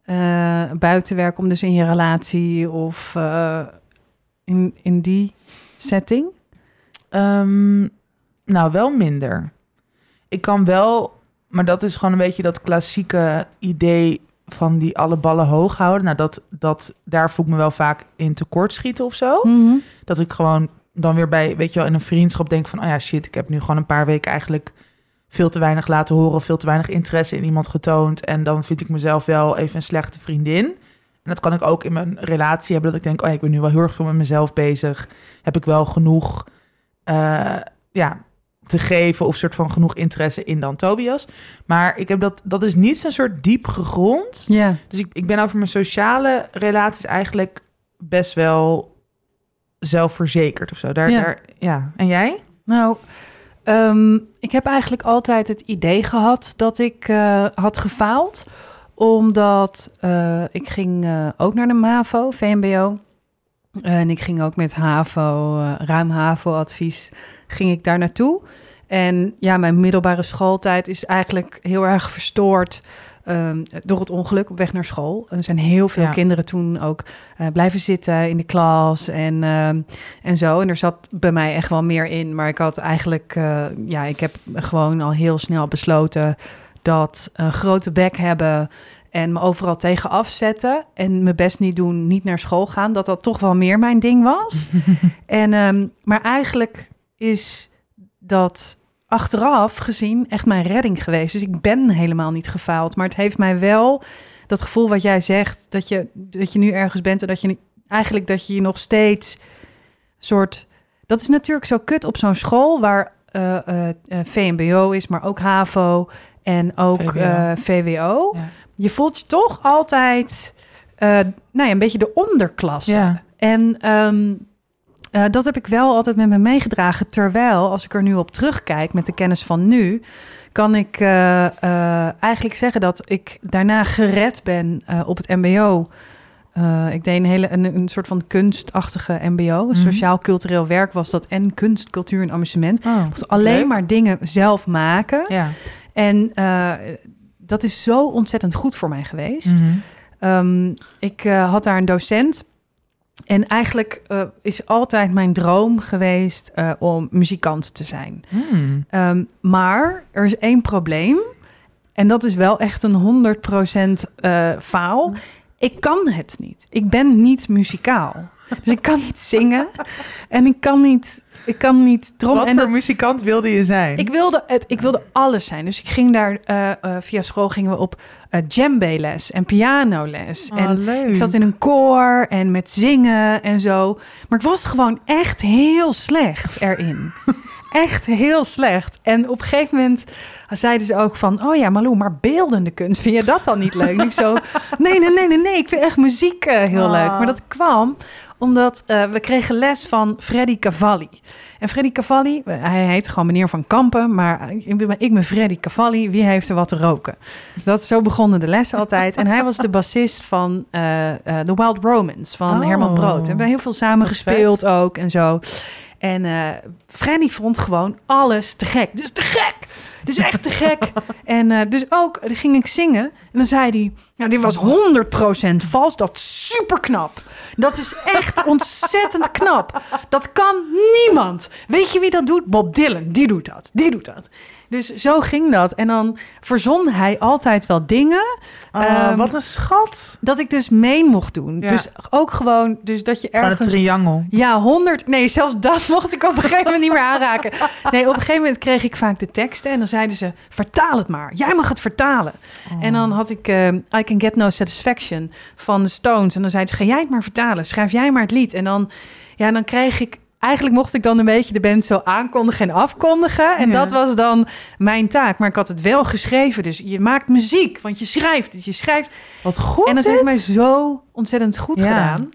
eh buiten werk, om dus in je relatie of eh, in, in die setting? Ehm, nou, wel minder. Ik kan wel, maar dat is gewoon een beetje dat klassieke idee van die alle ballen hoog houden. Nou, dat, dat, daar voel ik me wel vaak in tekort schieten of zo. Mhm. Dat ik gewoon dan weer bij, weet je wel, in een vriendschap denk van... oh ja, shit, ik heb nu gewoon een paar weken eigenlijk veel te weinig laten horen... veel te weinig interesse in iemand getoond. En dan vind ik mezelf wel even een slechte vriendin. En dat kan ik ook in mijn relatie hebben. Dat ik denk, oh ja, ik ben nu wel heel erg veel met mezelf bezig. Heb ik wel genoeg, eh, ja, te geven of soort van genoeg interesse in dan Tobias. Maar ik heb dat, dat is niet zo'n soort diep gegrond. Ja. Dus ik, ik ben over mijn sociale relaties eigenlijk best wel zelfverzekerd of zo. Daar, Ja. Daar, ja. En jij? Nou, ehm, ik heb eigenlijk altijd het idee gehad dat ik eh, had gefaald. Omdat eh, ik ging ook naar de MAVO, VMBO. En ik ging ook met HAVO, eh, ruim HAVO-advies, ging ik daar naartoe. En ja, mijn middelbare schooltijd is eigenlijk heel erg verstoord ehm, door het ongeluk op weg naar school. Er zijn heel veel Ja. kinderen toen ook eh, blijven zitten in de klas en, ehm, en zo. En er zat bij mij echt wel meer in. Maar ik had eigenlijk, eh, ja, ik heb gewoon al heel snel besloten dat een grote bek hebben en me overal tegen afzetten en mijn best niet doen, niet naar school gaan, dat dat toch wel meer mijn ding was. en, ehm, maar eigenlijk is dat achteraf gezien echt mijn redding geweest. Dus ik ben helemaal niet gefaald, maar het heeft mij wel dat gevoel wat jij zegt, dat je, dat je nu ergens bent en dat je eigenlijk dat je je nog steeds soort. Dat is natuurlijk zo kut op zo'n school waar eh, eh, eh, VMBO is, maar ook HAVO en ook VWO. VWO. Ja. Je voelt je toch altijd eh, nou ja, een beetje de onderklasse. Ja. En ehm, eh, dat heb ik wel altijd met me meegedragen. Terwijl, als ik er nu op terugkijk met de kennis van nu, kan ik eh, eigenlijk zeggen dat ik daarna gered ben op het MBO. Ik deed een hele een, een soort van kunstachtige MBO. Een Mhm. Sociaal-cultureel werk was dat. En kunst, cultuur en amusement. Oh, alleen leuk. maar dingen zelf maken. Ja. En dat is zo ontzettend goed voor mij geweest. Mhm. Ehm, ik eh, had daar een docent. En eigenlijk eh, is altijd mijn droom geweest eh, om muzikant te zijn. Hmm. Ehm, maar er is één probleem. En dat is wel echt een 100% eh faal. Ik kan het niet. Ik ben niet muzikaal. Dus ik kan niet zingen. En ik kan niet... Ik kan niet drom, Wat en voor dat- muzikant wilde je zijn? ik wilde, het, ik wilde alles zijn. Dus ik ging daar eh, eh, via school gingen we op uh, djembe-les en pianoles. Oh, en leuk. ik zat in een koor en met zingen en zo. Maar ik was gewoon echt heel slecht erin. echt heel slecht. En op een gegeven moment zeiden ze ook van... oh ja, Malou, maar beeldende kunst, vind je dat dan niet leuk? En ik zo, nee, nee, nee, nee, nee, ik vind echt muziek eh, heel Oh. leuk. Maar dat kwam omdat eh, we kregen les van Freddy Cavalli. En Freddy Cavalli, eh, hij heet gewoon meneer Van Kampen... maar ik ben, Freddy Cavalli, wie heeft er wat te roken? Dat, zo begonnen de lessen altijd. En hij was de bassist van eh, The Wild Romance van Oh. Herman Brood. We hebben heel veel samen gespeeld ook en zo. En eh Freddy vond gewoon alles te gek. Dus te gek! Dus echt te gek. en eh, dus ook, dan ging ik zingen. En dan zei hij, nou, dit was 100% vals. Dat is super knap. Dat is echt ontzettend knap. Dat kan niemand. Weet je wie dat doet? Bob Dylan. Die doet dat. Die doet dat. Dus zo ging dat. En dan verzon hij altijd wel dingen. Oh, Ehm, wat een schat. Dat ik dus mee mocht doen. Ja. Dus ook gewoon, dus dat je Gewoon een ergens triangel. ja, 100. Nee, zelfs dat mocht ik op een gegeven moment niet meer aanraken. Nee, op een gegeven moment kreeg ik vaak de teksten en dan zeiden ze: vertaal het maar. Jij mag het vertalen. En dan had ik eh, I Can Get No Satisfaction van de Stones. En dan zeiden ze: ga jij het maar vertalen. Schrijf jij maar het lied. En dan, ja, dan kreeg ik. Eigenlijk mocht ik dan een beetje de band zo aankondigen en afkondigen. En Ja. dat was dan mijn taak. Maar ik had het wel geschreven. Dus je maakt muziek, want je schrijft het. Je schrijft. Wat goed en dat dit. heeft mij zo ontzettend goed Ja. gedaan.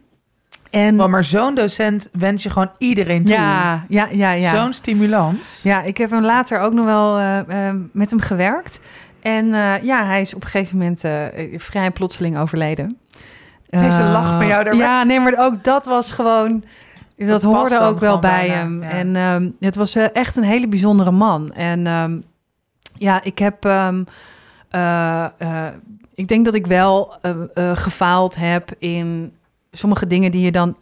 En maar zo'n docent wens je gewoon iedereen toe. ja, ja, ja, ja. Zo'n stimulans. Ja, ik heb hem later ook nog wel eh, eh, met hem gewerkt. En eh, ja, hij is op een gegeven moment vrij plotseling overleden. Deze lach van jou daarbij. Ja, nee, maar ook dat was gewoon... Dat, hoorde ook wel bij bijna, hem. ja. En ehm, het was eh, echt een hele bijzondere man. En ehm, ja, ik heb... ehm, eh, eh, ik denk dat ik wel gefaald heb in sommige dingen die je dan...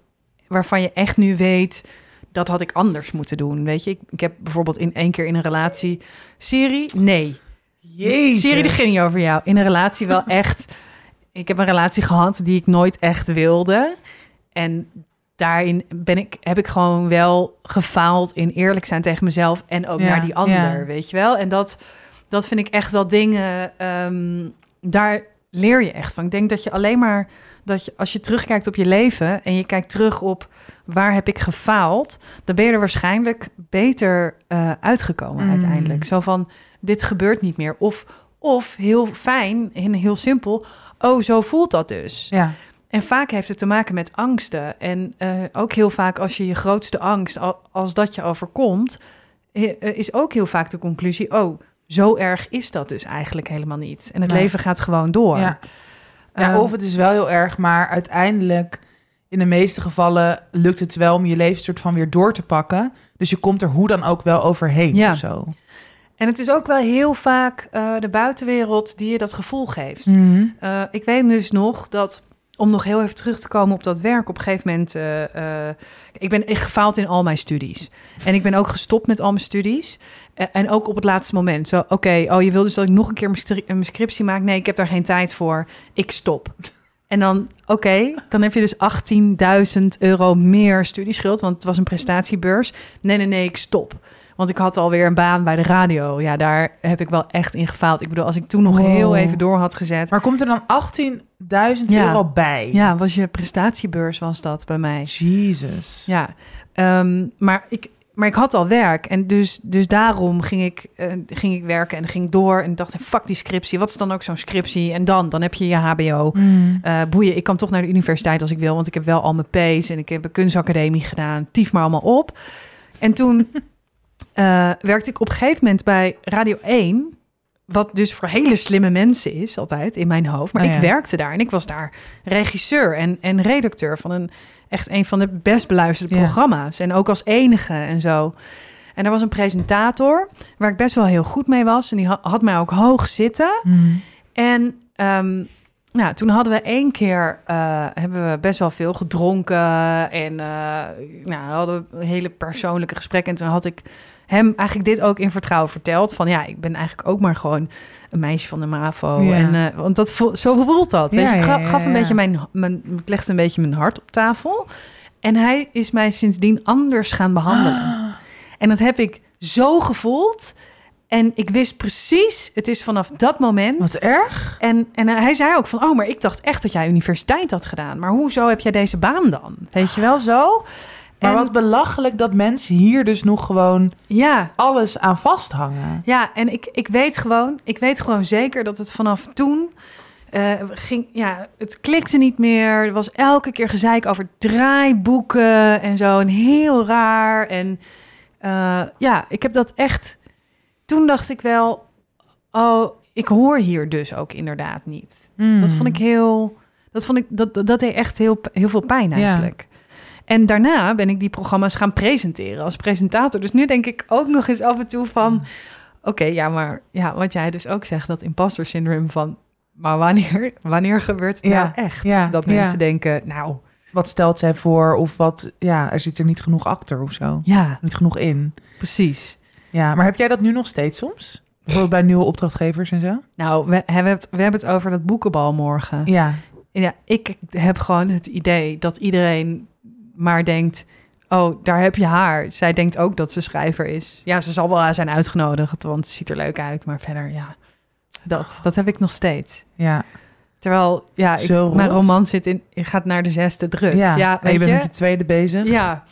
waarvan je echt nu weet dat had ik anders moeten doen. Weet je, ik, ik heb bijvoorbeeld in één keer in een relatie. Siri, nee. Jezus. Siri, die ging niet over jou. In een relatie wel echt. Ik heb een relatie gehad die ik nooit echt wilde. En daarin ben ik, heb ik gewoon wel gefaald in eerlijk zijn tegen mezelf en ook Ja, naar die ander, ja. weet je wel. En dat, dat vind ik echt wel dingen. ehm, daar leer je echt van. Ik denk dat je alleen maar dat je als je terugkijkt op je leven en je kijkt terug op waar heb ik gefaald, dan ben je er waarschijnlijk beter eh, uitgekomen Mm. uiteindelijk. Zo van dit gebeurt niet meer. Of, of heel fijn en heel simpel. Oh, zo voelt dat dus. Ja. En vaak heeft het te maken met angsten. En eh, ook heel vaak als je je grootste angst, al- als dat je overkomt, eh, eh, is ook heel vaak de conclusie: oh, zo erg is dat dus eigenlijk helemaal niet. En het Nee. leven gaat gewoon door. Ja. Ja, Ehm, of het is wel heel erg, maar uiteindelijk, in de meeste gevallen, lukt het wel om je leven soort van weer door te pakken. Dus je komt er hoe dan ook wel overheen Ja. of zo. En het is ook wel heel vaak de buitenwereld die je dat gevoel geeft. Mhm. Ik weet dus nog dat, om nog heel even terug te komen op dat werk, op een gegeven moment, eh, eh, ik ben gefaald in al mijn studies. En ik ben ook gestopt met al mijn studies. Eh, en ook op het laatste moment. Zo, oké, oh, je wil dus dat ik nog een keer scri- mijn scriptie maak? Nee, ik heb daar geen tijd voor. Ik stop. En dan, oké, dan heb je dus 18.000 euro meer studieschuld, want het was een prestatiebeurs. Nee, nee, nee, ik stop. Want ik had alweer een baan bij de radio. Ja, daar heb ik wel echt in gefaald. Ik bedoel, als ik toen nog Wow. heel even door had gezet. Maar komt er dan 18.000 Ja. euro bij? Ja, was je prestatiebeurs was dat bij mij. Jezus. Ja, ehm, maar, ik, maar ik had al werk. En dus, dus daarom ging ik, eh, ging ik werken en ging door. En dacht, fuck die scriptie. Wat is dan ook zo'n scriptie? En dan, dan heb je je hbo. Mm. Eh, boeien, ik kan toch naar de universiteit als ik wil. Want ik heb wel al mijn P's en ik heb een kunstacademie gedaan. Tief maar allemaal op. En toen eh, werkte ik op een gegeven moment bij Radio 1... Wat dus voor hele slimme mensen is, altijd in mijn hoofd. Maar Oh, ik ja. werkte daar en ik was daar regisseur en, en redacteur van een echt een van de best beluisterde Ja. programma's. En ook als enige en zo. En er was een presentator waar ik best wel heel goed mee was. En die ha- had mij ook hoog zitten. Mm. En ehm, nou, toen hadden we één keer eh, hebben we best wel veel gedronken. En eh nou, hadden we hele persoonlijke gesprekken. En toen had ik hem eigenlijk dit ook in vertrouwen verteld. Van ja, ik ben eigenlijk ook maar gewoon een meisje van de MAVO. Ja. En, eh, want dat zo voelt dat. Weet Ja, je, ik gaf een beetje mijn, mijn, ik legde een beetje mijn hart op tafel. En hij is mij sindsdien anders gaan behandelen. En dat heb ik zo gevoeld. En ik wist precies, het is vanaf dat moment. Wat erg. En, en hij zei ook van, oh, maar ik dacht echt dat jij universiteit had gedaan. Maar hoezo heb jij deze baan dan? Weet je wel zo? Maar En- wat belachelijk dat mensen hier dus nog gewoon Ja, alles aan vasthangen. ja en ik, ik weet gewoon, ik weet gewoon zeker dat het vanaf toen eh, ging, ja, het klikte niet meer. Er was elke keer gezeik over draaiboeken en zo, en heel raar. En eh, ja, ik heb dat echt. Toen dacht ik wel, oh, ik hoor hier dus ook inderdaad niet. Mm. Dat vond ik heel. Dat vond ik dat dat, deed echt heel, heel veel pijn Ja. En daarna ben ik die programma's gaan presenteren als presentator. Dus nu denk ik ook nog eens af en toe van. Oké, ja, maar ja, wat jij dus ook zegt, dat imposter syndroom van. Maar wanneer, wanneer gebeurt het Ja, nou echt? ja, dat ja. mensen denken, nou Wat stelt zij voor? Of wat, ja, er zit er niet genoeg achter of zo. ja, Niet genoeg in. precies. Ja, maar heb jij dat nu nog steeds soms? Bijvoorbeeld bij nieuwe opdrachtgevers en zo? Nou, we hebben het, we hebben het over dat boekenbal morgen. Ja. Ja, ik heb gewoon het idee dat iedereen maar denkt... oh, daar heb je haar. Zij denkt ook dat ze schrijver is. Ja, ze zal wel zijn uitgenodigd, want ze ziet er leuk uit. Maar verder, ja, dat, dat heb ik nog steeds. Ja. Terwijl, ja, ik, mijn roman zit in, gaat naar de zesde druk. Ja, ja en weet je bent je? met je tweede bezig. Ja.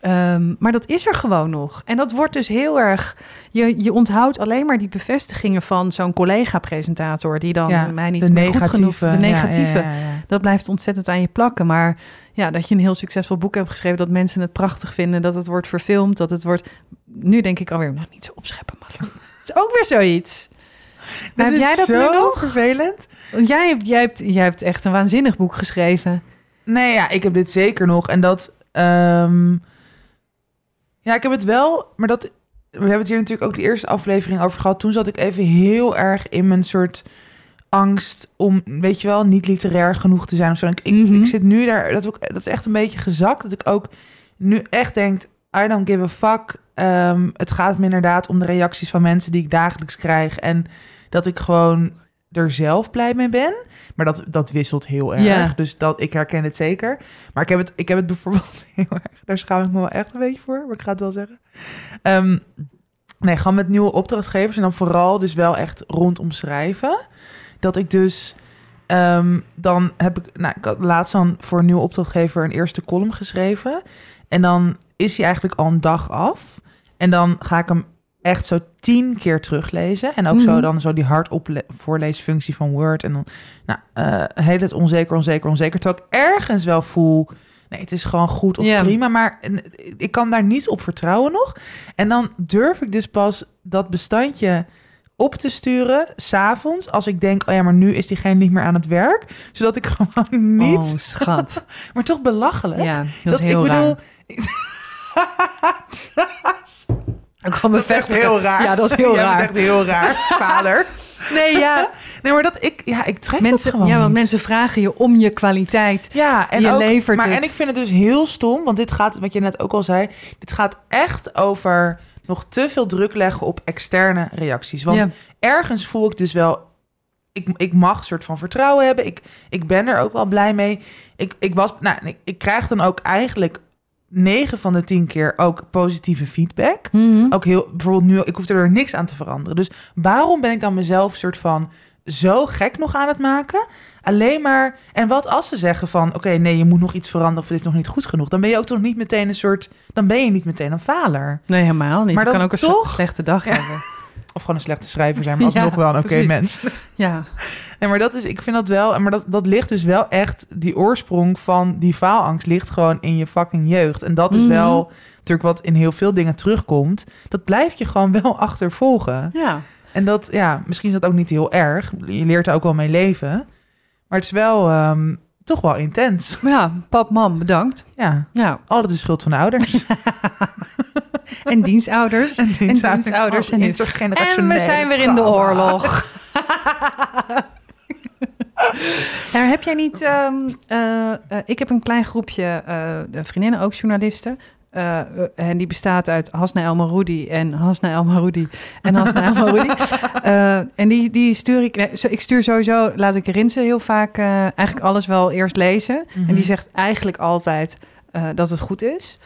Ehm, maar dat is er gewoon nog. En dat wordt dus heel erg... Je, je onthoudt alleen maar die bevestigingen van zo'n collega-presentator... die dan Ja, mij niet de goed genoeg... negatieve. De negatieve. ja. Dat blijft ontzettend aan je plakken. Maar ja, dat je een heel succesvol boek hebt geschreven... dat mensen het prachtig vinden, dat het wordt verfilmd... dat het wordt... Nu denk ik alweer, nou, niet zo opscheppen, maar het is ook weer zoiets. Maar heb jij dat zo nu nog? vervelend. Want jij hebt, jij, hebt, jij hebt echt een waanzinnig boek geschreven. Nee, ja, ik heb dit zeker nog. En dat... ehm, ja, ik heb het wel... Maar dat... We hebben het hier natuurlijk ook de eerste aflevering over gehad. Toen zat ik even heel erg in mijn soort angst om, weet je wel, niet literair genoeg te zijn of zo. Ik, ik, Mhm. ik zit nu daar, dat, ook, dat is echt een beetje gezakt. Dat ik ook nu echt denk, I don't give a fuck. Ehm, het gaat me inderdaad om de reacties van mensen die ik dagelijks krijg. En dat ik gewoon er zelf blij mee ben. Maar dat, dat wisselt heel erg. Dus dat, ik herken het zeker. Maar ik heb het, ik heb het bijvoorbeeld heel erg... Daar schaam ik me wel echt een beetje voor. Maar ik ga het wel zeggen. Ehm, nee, gewoon met nieuwe opdrachtgevers. En dan vooral dus wel echt rondom schrijven. Dat ik dus... Ehm, dan heb ik, nou, ik had laatst dan voor een nieuwe opdrachtgever een eerste column geschreven. En dan is hij eigenlijk al een dag af. En dan ga ik hem echt zo tien keer teruglezen. En ook zo Mhm. dan zo die hardop le- voorleesfunctie van Word. En dan, nou, eh heel het onzeker, onzeker, onzeker. Terwijl ik ergens wel voel, nee, het is gewoon goed of prima. Maar ik kan daar niet op vertrouwen nog. En dan durf ik dus pas dat bestandje op te sturen, s'avonds, als ik denk, oh ja, maar nu is diegene niet meer aan het werk. Zodat ik gewoon niet, Oh, schat. maar toch belachelijk. Ja, dat, is heel ik bedoel, Ik kan dat is echt heel raar. Ja, dat is heel bent raar. echt heel raar, vader. Nee, ja. Nee, maar dat ik, ja, ik trek dat Mensen, gewoon ja, want niet. mensen vragen je om je kwaliteit. Ja, en Je ook, levert maar het. en ik vind het dus heel stom, want dit gaat, wat je net ook al zei, dit gaat echt over nog te veel druk leggen op externe reacties. Want Ja. ergens voel ik dus wel, ik, ik mag een soort van vertrouwen hebben. Ik, ik ben er ook wel blij mee. Ik, ik was, nou, ik, ik krijg dan ook eigenlijk 9 van de 10 keer ook positieve feedback. Mhm. Ook heel, bijvoorbeeld nu, ik hoef er niks aan te veranderen. Dus waarom ben ik dan mezelf soort van zo gek nog aan het maken? Alleen maar, en wat als ze zeggen van, oké, nee, je moet nog iets veranderen of dit is nog niet goed genoeg. Dan ben je ook toch niet meteen een soort, dan ben je niet meteen een faler. Nee, helemaal niet. Maar je kan dan ook een toch? sle- slechte dag Ja. hebben. Of gewoon een slechte schrijver zijn, maar alsnog Ja, wel een oké mens. Ja. Nee, maar dat is, ik vind dat wel, maar dat, dat ligt dus wel echt, die oorsprong van die faalangst ligt gewoon in je fucking jeugd. En dat is Mhm. wel natuurlijk wat in heel veel dingen terugkomt. Dat blijf je gewoon wel achtervolgen. Ja. En dat, ja, misschien is dat ook niet heel erg. Je leert er ook wel mee leven. Maar het is wel ehm, toch wel intens. Ja, pap, mam, bedankt. Ja, Ja. altijd de schuld van de ouders. En dienstouders. en dienstouders en- En intergenerationeel. we zijn weer in de oorlog. Nou, heb jij niet... ehm, eh, eh, ik heb een klein groepje eh, vriendinnen, ook journalisten. Eh, eh, en die bestaat uit Hasna El Maroudi en Hasna El Maroudi en Hasna El Maroudi. Eh, en die, die stuur ik... Ik stuur sowieso, laat ik Rinse heel vaak eigenlijk alles wel eerst lezen. Mhm. En die zegt eigenlijk altijd dat het goed is.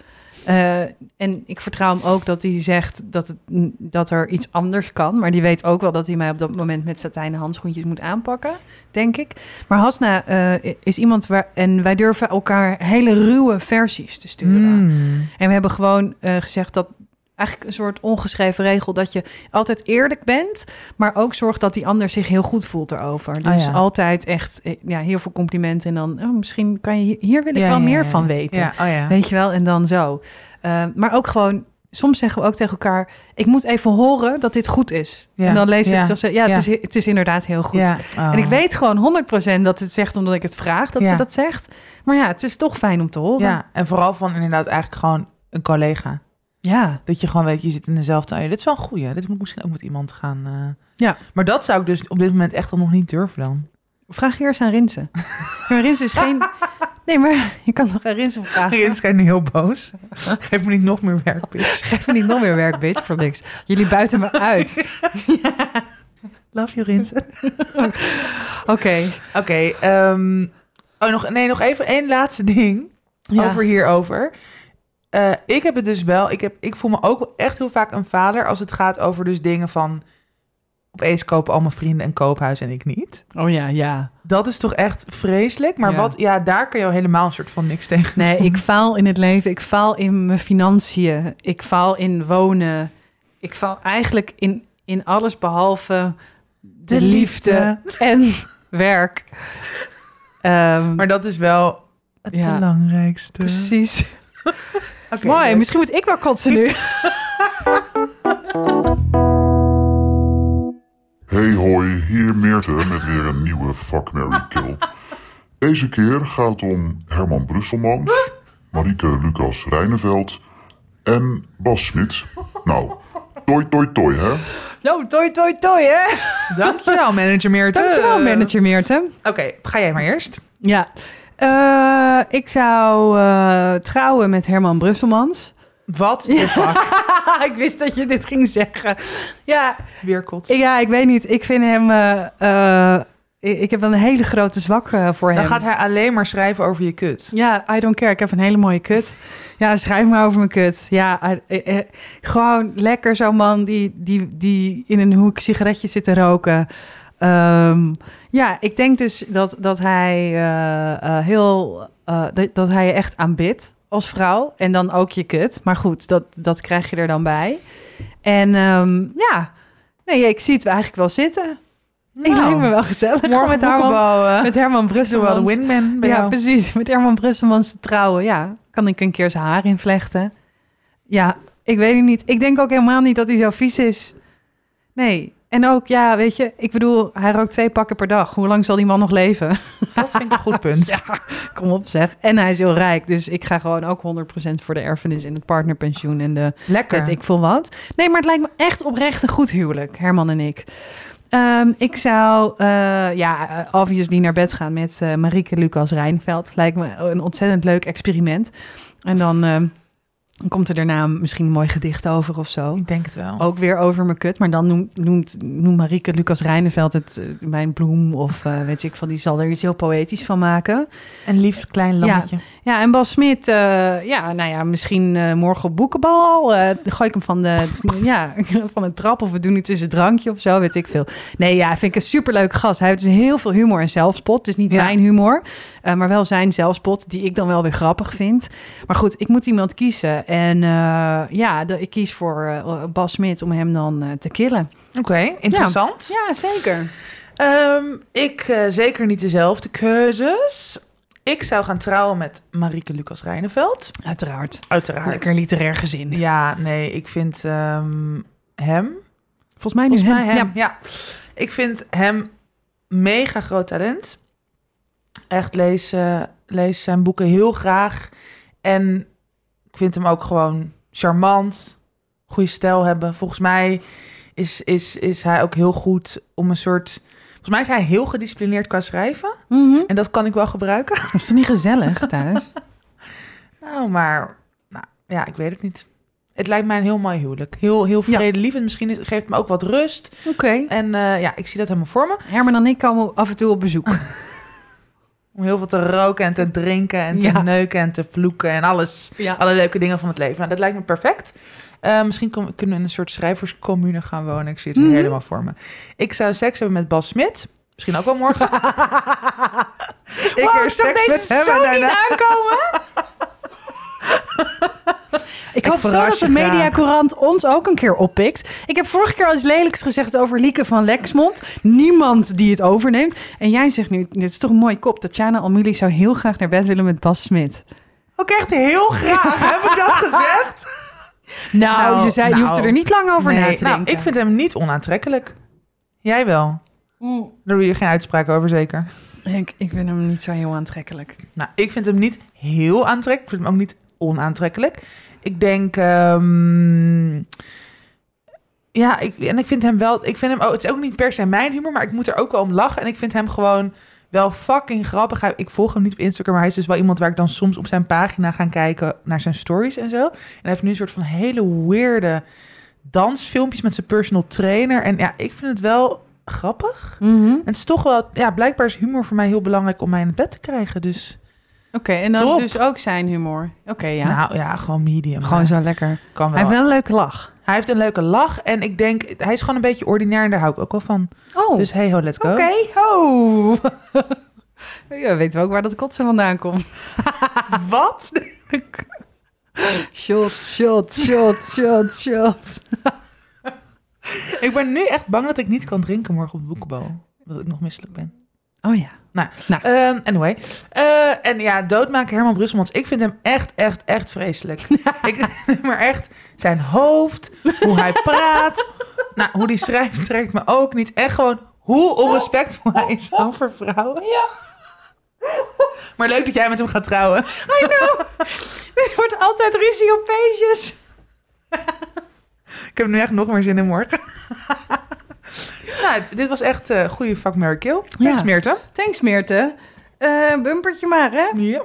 Eh, en ik vertrouw hem ook dat hij zegt dat, het, dat er iets anders kan. Maar die weet ook wel dat hij mij op dat moment met satijnen handschoentjes moet aanpakken, denk ik. Maar Hasna eh, is iemand waar... En wij durven elkaar hele ruwe versies te sturen. Mm. En we hebben gewoon eh, gezegd dat eigenlijk een soort ongeschreven regel dat je altijd eerlijk bent, maar ook zorgt dat die ander zich heel goed voelt erover. Dus Oh ja. altijd echt eh, ja, heel veel complimenten en dan oh, misschien kan je hier- wil ik Ja, wel ja, meer van weten. Oh. Weet je wel? En dan zo. Eh, maar ook gewoon, soms zeggen we ook tegen elkaar: ik moet even horen dat dit goed is. Ja, En dan lees je ja, het ze- ja, ja. Het, is, het is inderdaad heel goed. Oh. En ik weet gewoon 100% dat het zegt omdat ik het vraag dat ze dat zegt. Maar ja, het is toch fijn om te horen. Ja, en vooral van inderdaad eigenlijk gewoon een collega. Ja. Dat je gewoon weet, je zit in dezelfde... Dit is wel een goeie. Dit moet misschien ook met iemand gaan... eh. Ja. Maar dat zou ik dus op dit moment echt al nog niet durven dan. Vraag eerst aan Rinse. maar Rinse is geen... Nee, maar je kan toch aan Rinse vragen? Rins kijkt nu heel boos. Geef me niet nog meer werk, bitch. Geef me niet nog meer werk, bitch, voor niks. Jullie buiten me uit. Love you, Rins. Oké. Oké, ehm, oh, nog, nee, nog even één laatste ding Ja. over hierover. Eh, ik heb het dus wel, ik, heb, ik voel me ook echt heel vaak een vader als het gaat over dus dingen van opeens kopen al mijn vrienden een koophuis en ik niet. Oh ja, ja. Dat is toch echt vreselijk. Maar Ja. wat, ja, daar kan je al helemaal een soort van niks tegen Nee, doen. ik faal in het leven. Ik faal in mijn financiën. Ik faal in wonen. Ik faal eigenlijk in, in alles behalve de, De liefde. liefde. en werk. Ehm, Maar dat is wel het Ja. belangrijkste. precies. Oké, Mooi, leuk. misschien moet ik wel kotsen nu. Hey hoi, hier Meerte met weer een nieuwe Fuck, Mary Kill. Deze keer gaat het om Herman Brusselmans, Marieke Lucas Rijneveld en Bas Smit. Nou, toi toi toi hè. Nou, toi, toi, toi, hè? Dankjewel, manager Meerte. Dankjewel, manager Meerte. Oké, ga jij maar eerst. Ja. Eh, ik zou eh, trouwen met Herman Brusselmans. Wat de fuck? ik wist dat je dit ging zeggen. Ja, Weer kot. ja ik weet niet. Ik vind hem... eh, ik, heb wel een hele grote zwak voor Dan hem. gaat hij alleen maar schrijven over je kut. Ja, I don't care. Ik heb een hele mooie kut. Ja, schrijf maar over mijn kut. Ja, I- gewoon lekker zo'n man die, die, die in een hoek sigaretje zit te roken. Ehm, ja, ik denk dus dat, dat hij eh, eh, heel... eh, dat, dat hij je echt aanbidt als vrouw. En dan ook je kut. Maar goed, dat, dat krijg je er dan bij. En ehm, ja, nee, ik zie het eigenlijk wel zitten. ik Nou, lijkt me wel gezellig Morgen met Herman, met Herman de Brusselmans. wingman bij Ja, jou. precies. Met Herman Brusselmans te trouwen. Ja, kan ik een keer zijn haar invlechten. Ja, ik weet het niet. Ik denk ook helemaal niet dat hij zo vies is. Nee. En ook, ja, weet je, ik bedoel, hij rookt twee pakken per dag. Hoe lang zal die man nog leven? Dat vind ik een goed punt. Ja, kom op zeg. En hij is heel rijk, dus ik ga gewoon ook 100% voor de erfenis en het partnerpensioen en de Lekker. ik veel wat. Nee, maar het lijkt me echt oprecht een goed huwelijk, Herman en ik. Ehm, ik zou, eh, ja, eh, obviously naar bed gaan met eh Marieke Lucas Rijnveld. Lijkt me een ontzettend leuk experiment. En dan komt er daarna misschien een mooi gedicht over of zo. Ik denk het wel. Ook weer over mijn kut, maar dan noemt, noemt, noemt Marieke Lucas Rijneveld het eh, mijn bloem. Of eh, weet ik van, die zal er iets heel poëtisch van maken. Een lief klein lammetje. Ja, en Bas Smit, eh, ja, nou ja, misschien morgen op boekenbal. gooi ik hem van de, ja, van een trap of we doen iets tussen drankje of zo, weet ik veel. Nee, ja, vind ik een superleuk gast. Hij heeft dus heel veel humor en zelfspot. Het is niet Ja. mijn humor, maar wel zijn zelfspot, die ik dan wel weer grappig vind. Maar goed, ik moet iemand kiezen. En eh, ja, de, ik kies voor eh, Bas Smit om hem dan eh, te killen. Oké, interessant. Ja, zeker. Ehm, ik zeker niet dezelfde keuzes. Ik zou gaan trouwen met Marieke Lucas Rijneveld. Uiteraard. Uiteraard. Lekker literair gezin. Ja, nee, ik vind ehm, hem... Volgens mij nu Volgens mij hem. hem, ja. Ik vind hem mega groot talent. Echt lees, lees zijn boeken heel graag. En ik vind hem ook gewoon charmant. Goede stijl hebben. Volgens mij is, is, is hij ook heel goed om een soort... Volgens mij is hij heel gedisciplineerd qua schrijven. Mhm. En dat kan ik wel gebruiken. Is het niet gezellig thuis? Nou, maar nou, ja, ik weet het niet. Het lijkt mij een heel mooi huwelijk. Heel, heel Ja. vredelievend. Misschien is- geeft me ook wat rust. Oké. En eh, ja, ik zie dat helemaal voor me. Herman en ik komen af en toe op bezoek. Om heel veel te roken en te drinken en te Ja. neuken en te vloeken en alles. Ja. Alle leuke dingen van het leven. Nou, dat lijkt me perfect. Eh, misschien kom- kunnen we in een soort schrijverscommune gaan wonen. Ik zie het Mhm. helemaal voor me. Ik zou seks hebben met Bas Smit. Misschien ook wel morgen. ik Wow, heb seks met hem niet aankomen. Ik hoop zo dat de. Mediacourant ons ook een keer oppikt. Ik heb vorige keer al iets lelijks gezegd over Lieke van Lexmond. Niemand die het overneemt. En jij zegt nu, dit is toch een mooie kop. Tatjana Almuli zou heel graag naar bed willen met Bas Smit. Ook echt heel graag. heb ik dat gezegd? Nou, Nou, je, zei, je nou. hoeft er niet lang over na te nou, denken. ik vind hem niet onaantrekkelijk. Jij wel. Mm. Daar doe je geen uitspraak over, zeker. Ik, ik vind hem niet zo heel aantrekkelijk. Nou, ik vind hem niet heel aantrekkelijk. Ik vind hem ook niet onaantrekkelijk. Ik denk... ehm, ja, ik, en ik vind hem wel... Ik vind hem, oh, het is ook niet per se mijn humor, maar ik moet er ook wel om lachen. En ik vind hem gewoon wel fucking grappig. Ik volg hem niet op Instagram, maar hij is dus wel iemand waar ik dan soms op zijn pagina ga kijken naar zijn stories en zo. En hij heeft nu een soort van hele weirde dansfilmpjes met zijn personal trainer. En ja, ik vind het wel grappig. Mhm. En het is toch wel... Ja, blijkbaar is humor voor mij heel belangrijk om mij in het bed te krijgen. Dus Oké, en dan Top. dus ook zijn humor. Oké, ja. nou ja, gewoon medium. Gewoon Maar zo lekker. Kan wel. Hij heeft wel een leuke lach. Hij heeft een leuke lach en ik denk, hij is gewoon een beetje ordinair en daar hou ik ook wel van. Oh, Dus hey ho, let's go. oké. Oh. ja, weten we ook waar dat kotsen vandaan komt. Wat? Shot, shot, shot, shot, shot. ik ben nu echt bang dat ik niet kan drinken morgen op de boekenbal. Dat ik nog misselijk ben. Oh ja. Ehm, anyway. Eh, en ja, doodmaken Herman Brusselmans. Ik vind hem echt, echt, echt vreselijk. ik, maar echt, zijn hoofd, hoe hij praat, nou, hoe die schrijft, trekt me ook niet. Echt gewoon hoe onrespectvol hij is over vrouwen. Ja. Maar leuk dat jij met hem gaat trouwen. Er wordt altijd ruzie op feestjes. Ik heb nu echt nog meer zin in morgen. Nou, dit was echt een goede fuck, Mary Kill. Thanks, Ja. Meerte. Thanks, Meerte. Eh, bumpertje maar, hè? Ja.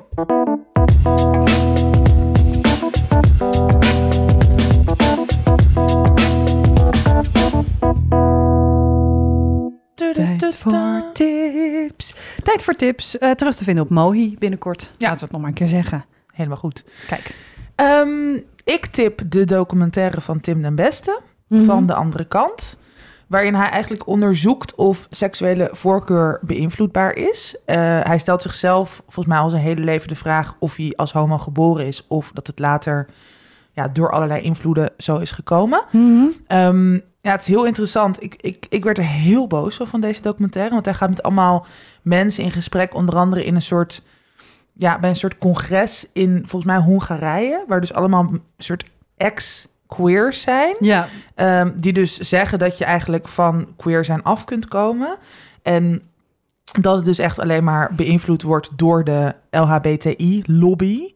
Tijd voor tips. Tijd voor tips. Eh, terug te vinden op Mohi binnenkort. Ja. Laten we het nog maar een keer zeggen. Helemaal goed. Kijk. Ehm, ik tip de documentaire van Tim den Beste. Mhm. van de andere kant. Waarin hij eigenlijk onderzoekt of seksuele voorkeur beïnvloedbaar is. Eh, hij stelt zichzelf volgens mij al zijn hele leven de vraag of hij als homo geboren is of dat het later ja, door allerlei invloeden zo is gekomen. Ehm, ja, het is heel interessant. Ik, ik, ik werd er heel boos van van deze documentaire, want hij gaat met allemaal mensen in gesprek, onder andere in een soort, ja, bij een soort congres in volgens mij Hongarije, waar dus allemaal een soort ex-queers zijn. Ja, Ehm, die dus zeggen dat je eigenlijk van queer zijn af kunt komen. En dat het dus echt alleen maar beïnvloed wordt door de LHBTI-lobby.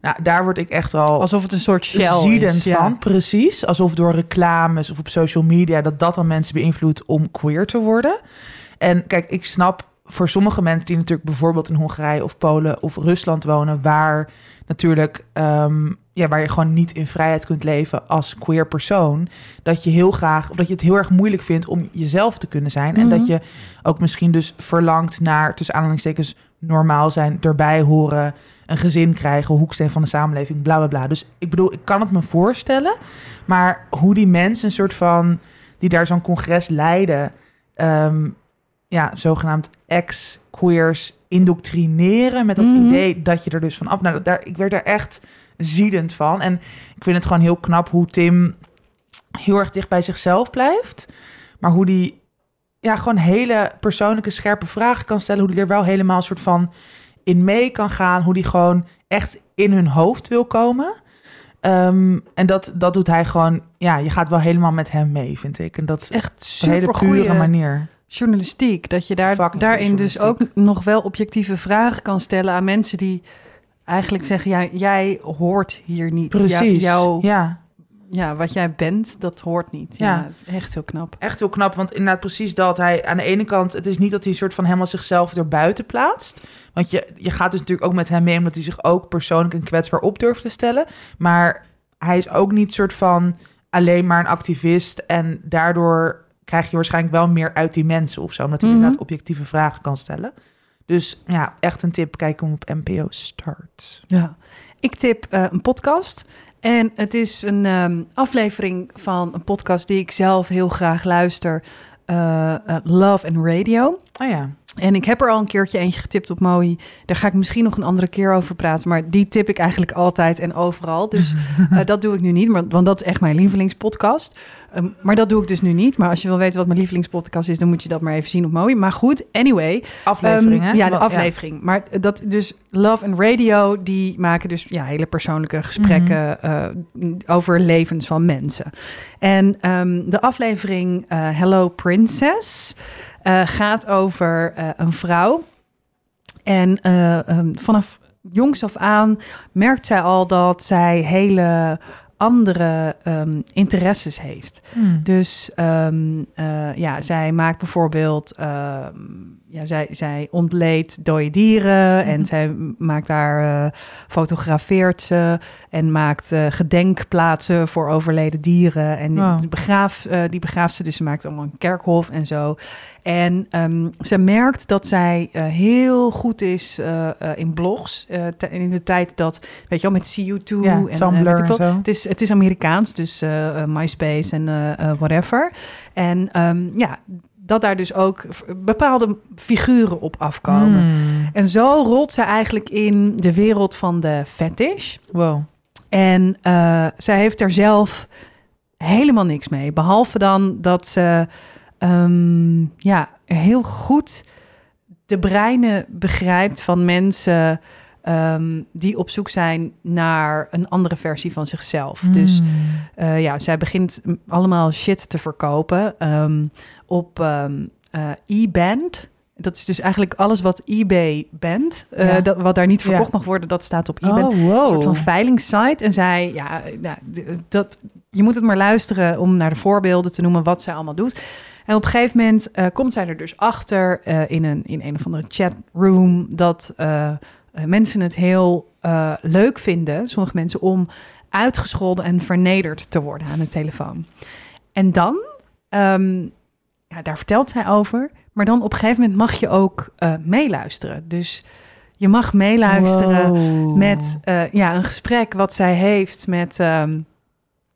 Nou, daar word ik echt al alsof het een soort shell ziedend is. ja. van. Precies, alsof door reclames of op social media... dat dat dan mensen beïnvloedt om queer te worden. En kijk, ik snap voor sommige mensen die natuurlijk bijvoorbeeld in Hongarije of Polen of Rusland wonen... waar natuurlijk ehm, ja, waar je gewoon niet in vrijheid kunt leven als queer persoon, dat je heel graag, of dat je het heel erg moeilijk vindt om jezelf te kunnen zijn. En Mhm. dat je ook misschien dus verlangt naar, tussen aanhalingstekens, normaal zijn, erbij horen, een gezin krijgen, hoeksteen van de samenleving, bla bla bla. Dus ik bedoel, ik kan het me voorstellen, maar hoe die mensen een soort van, die daar zo'n congres leiden, ehm, ja, zogenaamd ex-queers indoctrineren met dat Mhm. idee dat je er dus van af. Nou, daar, ik werd er echt ziedend van. En ik vind het gewoon heel knap hoe Tim heel erg dicht bij zichzelf blijft. Maar hoe die ja, gewoon hele persoonlijke, scherpe vragen kan stellen. Hoe die er wel helemaal een soort van in mee kan gaan. Hoe die gewoon echt in hun hoofd wil komen. Ehm, en dat, dat doet hij gewoon... Ja, je gaat wel helemaal met hem mee, vind ik. En dat is Echt op een hele super pure goede manier. journalistiek. Dat je daar, Fucking daarin dus ook nog wel objectieve vragen kan stellen aan mensen die eigenlijk zeggen: ja, jij hoort hier niet. Ja, Precies. jouw, Ja, ja, wat jij bent, dat hoort niet. Ja, echt heel knap. echt heel knap. Want inderdaad precies dat hij aan de ene kant... Het is niet dat hij een soort van helemaal zichzelf erbuiten plaatst. Want je, je gaat dus natuurlijk ook met hem mee... omdat hij zich ook persoonlijk en kwetsbaar op durft te stellen. Maar hij is ook niet soort van alleen maar een activist... en daardoor krijg je waarschijnlijk wel meer uit die mensen of zo... omdat hij Mhm. inderdaad objectieve vragen kan stellen. Dus ja, echt een tip. Kijk hem op NPO Start. Ja. Ik tip eh, een podcast. En het is een ehm, aflevering van een podcast die ik zelf heel graag luister. eh, eh, Love and Radio. Oh ja. En ik heb er al een keertje eentje getipt op Mooi. Daar ga ik misschien nog een andere keer over praten. Maar die tip ik eigenlijk altijd en overal. Dus eh, dat doe ik nu niet, maar, want dat is echt mijn lievelingspodcast. Ehm, maar dat doe ik dus nu niet. Maar als je wil weten wat mijn lievelingspodcast is, dan moet je dat maar even zien op Mooi. Maar goed, anyway. Aflevering, Ehm, hè? Ja, de aflevering. Maar dat dus Love and Radio, die maken dus ja, hele persoonlijke gesprekken Mhm. eh, over levens van mensen. En ehm, de aflevering eh, Hello Princess eh, gaat over eh, een vrouw. En eh, ehm, vanaf jongs af aan merkt zij al dat zij hele andere ehm, interesses heeft. Hmm. Dus ehm, eh, ja, zij maakt bijvoorbeeld, ja, zij, zij ontleedt dode dieren en Mhm. zij maakt daar, eh, fotografeert ze en maakt eh, gedenkplaatsen voor overleden dieren. En Wow. die, begraaf, eh, die begraaft ze, dus ze maakt allemaal een kerkhof en zo. En ehm, ze merkt dat zij eh, heel goed is eh, eh, in blogs. eh, in de tijd dat, weet je wel, met CU2 Ja, en eh, Tumblr en zo. Het is, het is Amerikaans, dus eh, eh, MySpace en eh, eh, whatever. En ehm, ja, dat daar dus ook bepaalde figuren op afkomen. Hmm. En zo rolt ze eigenlijk in de wereld van de fetish. Wow. En eh, zij heeft er zelf helemaal niks mee. Behalve dan dat ze ehm, ja, heel goed de breinen begrijpt van mensen ehm, die op zoek zijn naar een andere versie van zichzelf. Dus Hmm. eh, ja, zij begint allemaal shit te verkopen ehm, op ehm eh, e-band. Dat is dus eigenlijk alles wat eBay band, eh, dat, wat daar niet verkocht Ja. mag worden, dat staat op eBay. Oh, Een wow. soort van veilingssite. En zij, ja, dat, je moet het maar luisteren om naar de voorbeelden te noemen wat zij allemaal doet. En op een gegeven moment eh, komt zij er dus achter in, een, in een of andere chatroom dat mensen het heel leuk vinden, sommige mensen, om uitgescholden en vernederd te worden aan de telefoon. En dan, ehm, ja, daar vertelt zij over, maar dan op een gegeven moment mag je ook eh, meeluisteren. Dus je mag meeluisteren Wow. met eh, ja, een gesprek wat zij heeft met, ehm,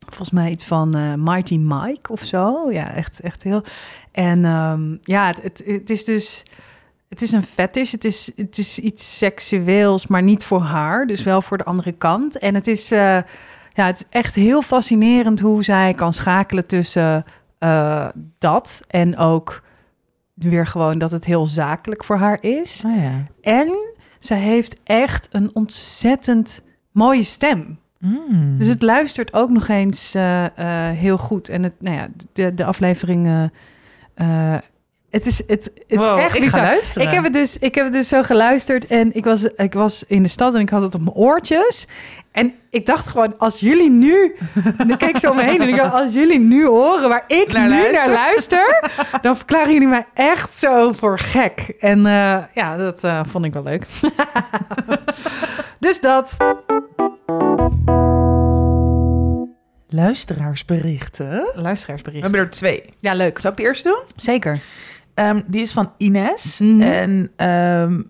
Volgens mij iets van eh, Mighty Mike of zo. Ja, echt, echt heel. En ehm, ja, het, het, het is dus. Het is een fetish. Het is, het is iets seksueels, maar niet voor haar. Dus wel voor de andere kant. En het is, ja, het is echt heel fascinerend hoe zij kan schakelen tussen eh, dat en ook weer gewoon dat het heel zakelijk voor haar is. Oh ja. En zij heeft echt een ontzettend mooie stem. Mm. Dus het luistert ook nog eens eh, eh, heel goed. En het, nou ja, de, de aflevering. Het is het, het Wow, echt ik ga luisteren. Ik heb het dus, ik heb het dus zo geluisterd en ik was, ik was in de stad en ik had het op mijn oortjes. En ik dacht gewoon, als jullie nu, en ik keek zo om me heen en ik dacht, als jullie nu horen waar ik Naar nu luister. naar luister, dan verklaren jullie mij echt zo voor gek. En eh, ja, dat eh, vond ik wel leuk. dus dat. Luisteraarsberichten. We Luisteraarsbericht. hebben er twee. Ja, leuk. Zal ik de eerste doen? Zeker. Ehm, die is van Ines. Mhm. En ehm,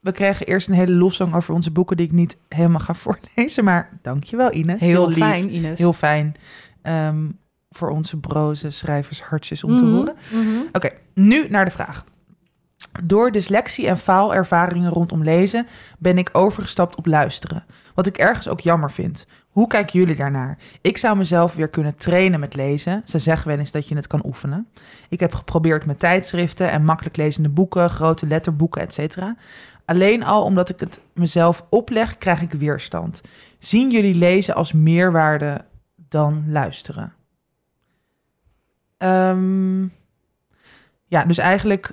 we kregen eerst een hele lofzang over onze boeken... die ik niet helemaal ga voorlezen. Maar dankjewel Ines. Heel, lief. fijn, Ines. Heel fijn. Ehm, voor onze broze schrijvershartjes om te Mhm, horen. mhm. Oké, nu naar de vraag. Door dyslexie en faalervaringen rondom lezen ben ik overgestapt op luisteren. Wat ik ergens ook jammer vind. Hoe kijken jullie daarnaar? Ik zou mezelf weer kunnen trainen met lezen. Ze zeggen wel eens dat je het kan oefenen. Ik heb geprobeerd met tijdschriften en makkelijk lezende boeken, grote letterboeken, etc. Alleen al omdat ik het mezelf opleg, krijg ik weerstand. Zien jullie lezen als meerwaarde dan luisteren? Ehm, ja, dus eigenlijk.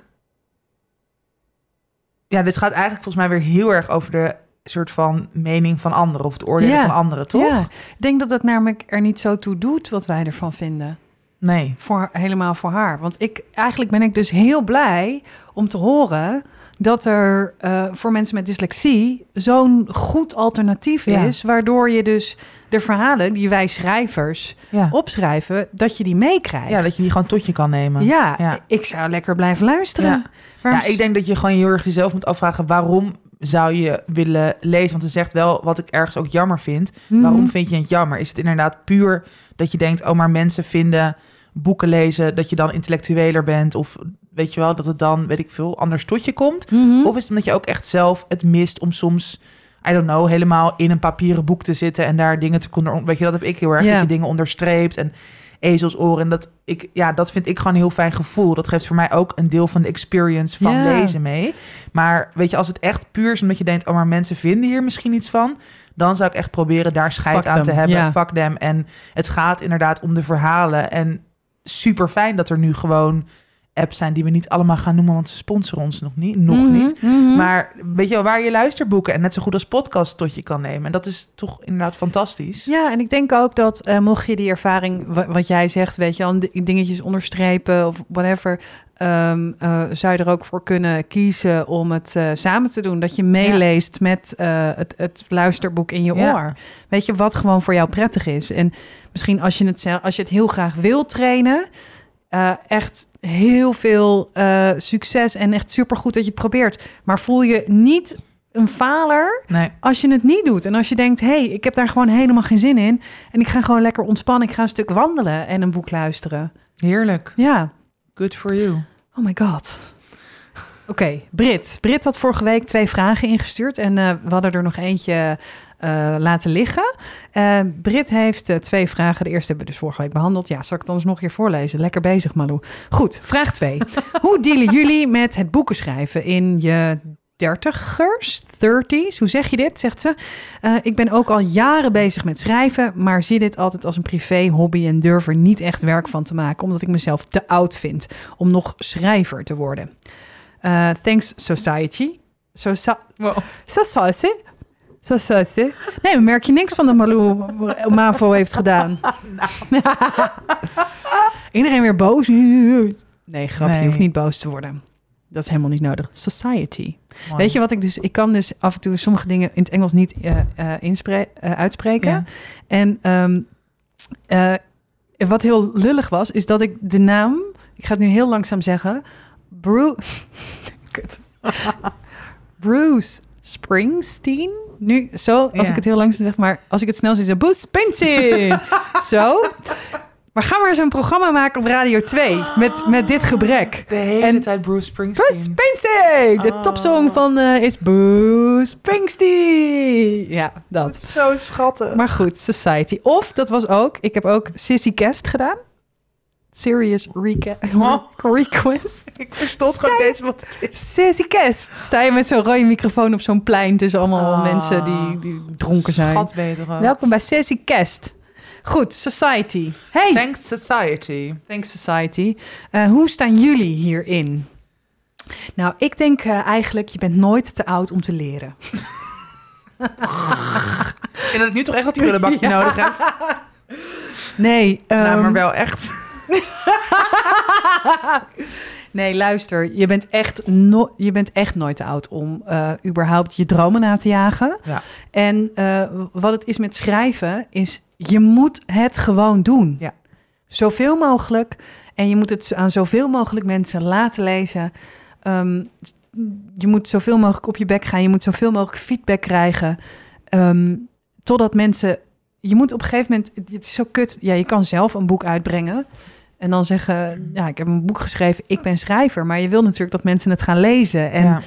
Ja, dit gaat eigenlijk volgens mij weer heel erg over de soort van mening van anderen of het oordelen Ja. van anderen, toch? Ja, ik denk dat het namelijk er niet zo toe doet wat wij ervan vinden. Nee. Voor, helemaal voor haar. Want ik, eigenlijk ben ik dus heel blij om te horen dat er eh, voor mensen met dyslexie zo'n goed alternatief Ja. is. Waardoor je dus de verhalen die wij schrijvers Ja. opschrijven, dat je die meekrijgt. ja, dat je die gewoon tot je kan nemen. Ja, Ja. ik zou lekker blijven luisteren. Ja. Waarom- Ja, ik denk dat je gewoon heel erg jezelf moet afvragen... waarom zou je willen lezen? Want het zegt wel wat ik ergens ook jammer vind. Mhm. Waarom vind je het jammer? Is het inderdaad puur dat je denkt... oh, maar mensen vinden boeken lezen... dat je dan intellectueler bent? Of weet je wel, dat het dan, weet ik veel, anders tot je komt? Mhm. Of is het omdat je ook echt zelf het mist om soms... I don't know, helemaal in een papieren boek te zitten... en daar dingen te kunnen... Weet je, dat heb ik heel erg. Dat je dingen onderstreept en ezelsoren. En dat, ik, ja, dat vind ik gewoon een heel fijn gevoel. Dat geeft voor mij ook een deel van de experience van lezen mee. Maar weet je, als het echt puur is omdat je denkt... oh, maar mensen vinden hier misschien iets van... dan zou ik echt proberen daar scheid Fuck aan te hebben. ja. Fuck them. En het gaat inderdaad om de verhalen. En super fijn dat er nu gewoon apps zijn... die we niet allemaal gaan noemen... want ze sponsoren ons nog niet. Nog Mhm, niet. mhm. Maar weet je wel, waar je luisterboeken... en net zo goed als podcast tot je kan nemen. En dat is toch inderdaad fantastisch. Ja, en ik denk ook dat eh, mocht je die ervaring, wa- wat jij zegt, weet je, al di- dingetjes onderstrepen of whatever, ehm, eh, zou je er ook voor kunnen kiezen om het eh, samen te doen. Dat je meeleest met eh, het, het luisterboek in je Ja. oor. Weet je, wat gewoon voor jou prettig is. En misschien als je het, zelf- als je het heel graag wil trainen, eh, echt heel veel eh, succes en echt supergoed dat je het probeert. Maar voel je niet een faler Nee, als je het niet doet en als je denkt, hé, hey, ik heb daar gewoon helemaal geen zin in en ik ga gewoon lekker ontspannen, ik ga een stuk wandelen en een boek luisteren. heerlijk. Ja, Good for you. oh my god. Oké, Brit. Brit had vorige week twee vragen ingestuurd en eh, we hadden er nog eentje eh, laten liggen. Eh, Brit heeft eh, twee vragen. De eerste hebben we dus vorige week behandeld. Ja, zal ik het anders nog een keer voorlezen? Lekker bezig, Malou. Goed, vraag 2. Hoe dealen jullie met het boeken schrijven in je dertigers, 30s? Hoe zeg je dit? Zegt ze. Ik ben ook al jaren bezig met schrijven, maar zie dit altijd als een privé hobby en durf er niet echt werk van te maken, omdat ik mezelf te oud vind om nog schrijver te worden. Thanks society. Socia Wow. society. Society. Nee, maar merk je niks van de Malou Mavo heeft gedaan. Iedereen weer boos. Nee, grapje. Je hoeft niet boos te worden. Dat is helemaal niet nodig. Society. Weet je wat ik dus... Ik kan dus af en toe sommige dingen in het Engels niet eh, eh, eh, uitspreken. Ja. En ehm, eh, wat heel lullig was, is dat ik de naam... Ik ga het nu heel langzaam zeggen. Bruce... Bruce Springsteen Nu, zo, als Ja. ik het heel langzaam zeg, maar als ik het snel zie, zo Springsteen. zo. Maar ga maar eens een programma maken op Radio 2 met, met dit gebrek. De hele En- tijd Bruce Springsteen. Bruce Springsteen! De Oh. topsong van eh, is Bruce Springsteen. Ja, dat. Zo schattig. Maar goed, Society. Of, dat was ook, ik heb ook Sissy Cast gedaan. Serious reca- Oh. request. ik verstond gewoon deze wat het is. Sissy Cast. Sta je met zo'n rode microfoon op zo'n plein tussen allemaal Ah. mensen die, die dronken zijn. Welkom bij Sissy Cast. Goed, Society. Hey, Thanks Society. Thanks Society. Eh, hoe staan jullie hierin? Nou, ik denk eh, eigenlijk, je bent nooit te oud om te leren. En dat ik nu toch echt dat prullenbakje Ja. nodig heb. Nee, nou, ehm, maar wel echt. nee, luister. Je bent echt, no je bent echt nooit te oud om eh, überhaupt je dromen na te jagen. Ja. En eh, wat het is met schrijven, is je moet het gewoon doen. Ja. Zoveel mogelijk. En je moet het aan zoveel mogelijk mensen laten lezen. Ehm, je moet zoveel mogelijk op je bek gaan. Je moet zoveel mogelijk feedback krijgen. Ehm, totdat mensen... Je moet op een gegeven moment... Het is zo kut. Ja, je kan zelf een boek uitbrengen. En dan zeggen... Ja, ik heb een boek geschreven. Ik ben schrijver. Maar je wil natuurlijk dat mensen het gaan lezen. En ja.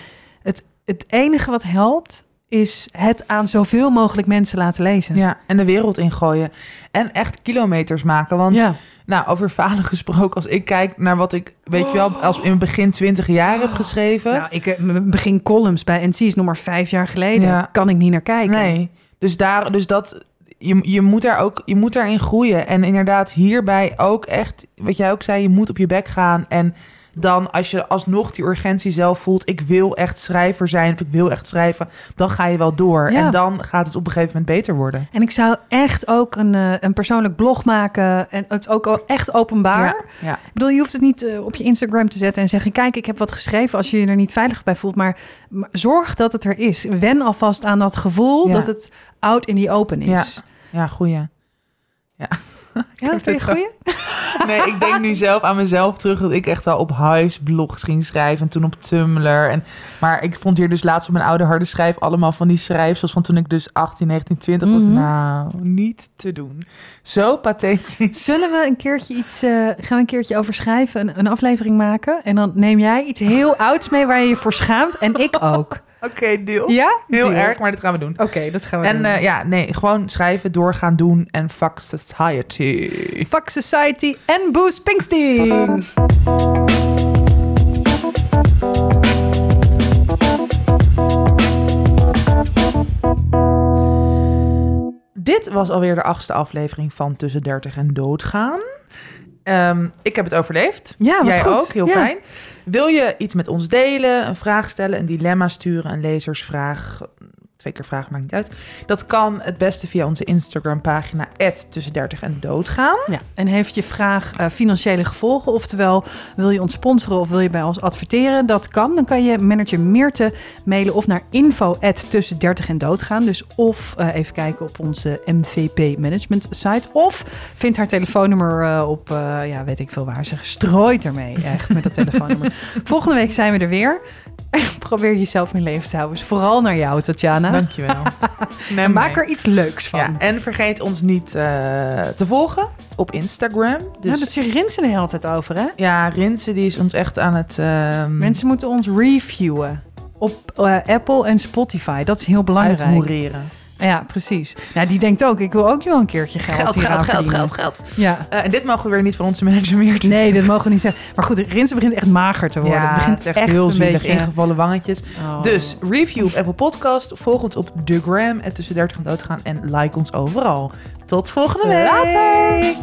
het enige wat helpt... is het aan zoveel mogelijk mensen laten lezen. ja, en de wereld ingooien. En echt kilometers maken. Want ja. nou, over falen gesproken, als ik kijk naar wat ik, weet je wel, als in mijn begin twintig jaar heb geschreven. Nou, ik eh, begin columns bij NC is nog maar vijf jaar geleden. Ja. Kan ik niet naar kijken. Nee, dus daar, dus dat, je, je moet daar ook, je moet daarin groeien. En inderdaad, hierbij ook echt, wat jij ook zei, je moet op je bek gaan. En dan, als je alsnog die urgentie zelf voelt, ik wil echt schrijver zijn, of ik wil echt schrijven, dan ga je wel door. Ja. En dan gaat het op een gegeven moment beter worden. En ik zou echt ook een, eh, een persoonlijk blog maken en het ook al echt openbaar. Ja, ja. Ik bedoel, je hoeft het niet eh, op je Instagram te zetten en zeggen: Kijk, ik heb wat geschreven als je je er niet veilig bij voelt. Maar, maar zorg dat het er is. Wen alvast aan dat gevoel dat het out in the open is. Ja. ja goeie. Ja, heb vind je goeie? Nee, ik denk nu zelf aan mezelf terug dat ik echt al op huisblogs ging schrijven en toen op Tumblr. En, maar ik vond hier dus laatst op mijn oude harde schrijf allemaal van die schrijfsels van toen ik dus 18, 19, 20 was. Mhm. Nou, niet te doen. Zo pathetisch. Zullen we een keertje iets, eh, gaan we een keertje over schrijven, een, een aflevering maken? En dan neem jij iets heel ouds mee waar je je voor schaamt en ik ook. Oké, deal. Ja? Heel Deal. erg, maar dit gaan we doen. Oké, dat gaan we En doen. eh, ja, nee, gewoon schrijven, doorgaan doen en fuck society. Fuck Society en Bruce Springsteen. Dit was alweer de achtste aflevering van Tussen 30 en Doodgaan. Ehm, ik heb het overleefd. Ja, wat Jij goed. ook, heel Ja. fijn. Wil je iets met ons delen, een vraag stellen, een dilemma sturen, een lezersvraag, twee keer vraag, maakt niet uit. Dat kan het beste via onze Instagram pagina tussen 30 en doodgaan. Ja, en heeft je vraag eh, financiële gevolgen? Oftewel, wil je ons sponsoren of wil je bij ons adverteren? Dat kan. Dan kan je manager Meerte mailen of naar info tussen 30 en doodgaan. Dus of eh, even kijken op onze MVP management site. Of vind haar telefoonnummer eh, op, ja, weet ik veel waar. Ze strooit ermee echt met dat telefoonnummer. Volgende week zijn we er weer. Probeer jezelf in leven te houden. Dus vooral naar jou, Tatjana. Dankjewel. En maak er iets leuks van. Ja, en vergeet ons niet eh, te volgen op Instagram. Dus Ja, dat zegt Rinsen de hele tijd over, hè? ja, Rinse die is ons echt aan het... ehm, Mensen moeten ons reviewen op eh, Apple en Spotify. Dat is heel belangrijk. uitmoereren. Ja, precies. Ja, die denkt ook, ik wil ook wel een keertje geld, Geld, geld, geld, verdienen. geld, geld. Ja. Eh, en dit mogen we weer niet van onze manager meer te Nee, dat mogen we niet zeggen. Maar goed, Rinsen begint echt mager te worden. Ja, het begint het is echt, echt heel een zielig, beetje... ingevallen wangetjes. Oh. Dus review op Apple Podcast, volg ons op The Gram, en tussen 30 en doodgaan en like ons overal. Tot volgende week! Later!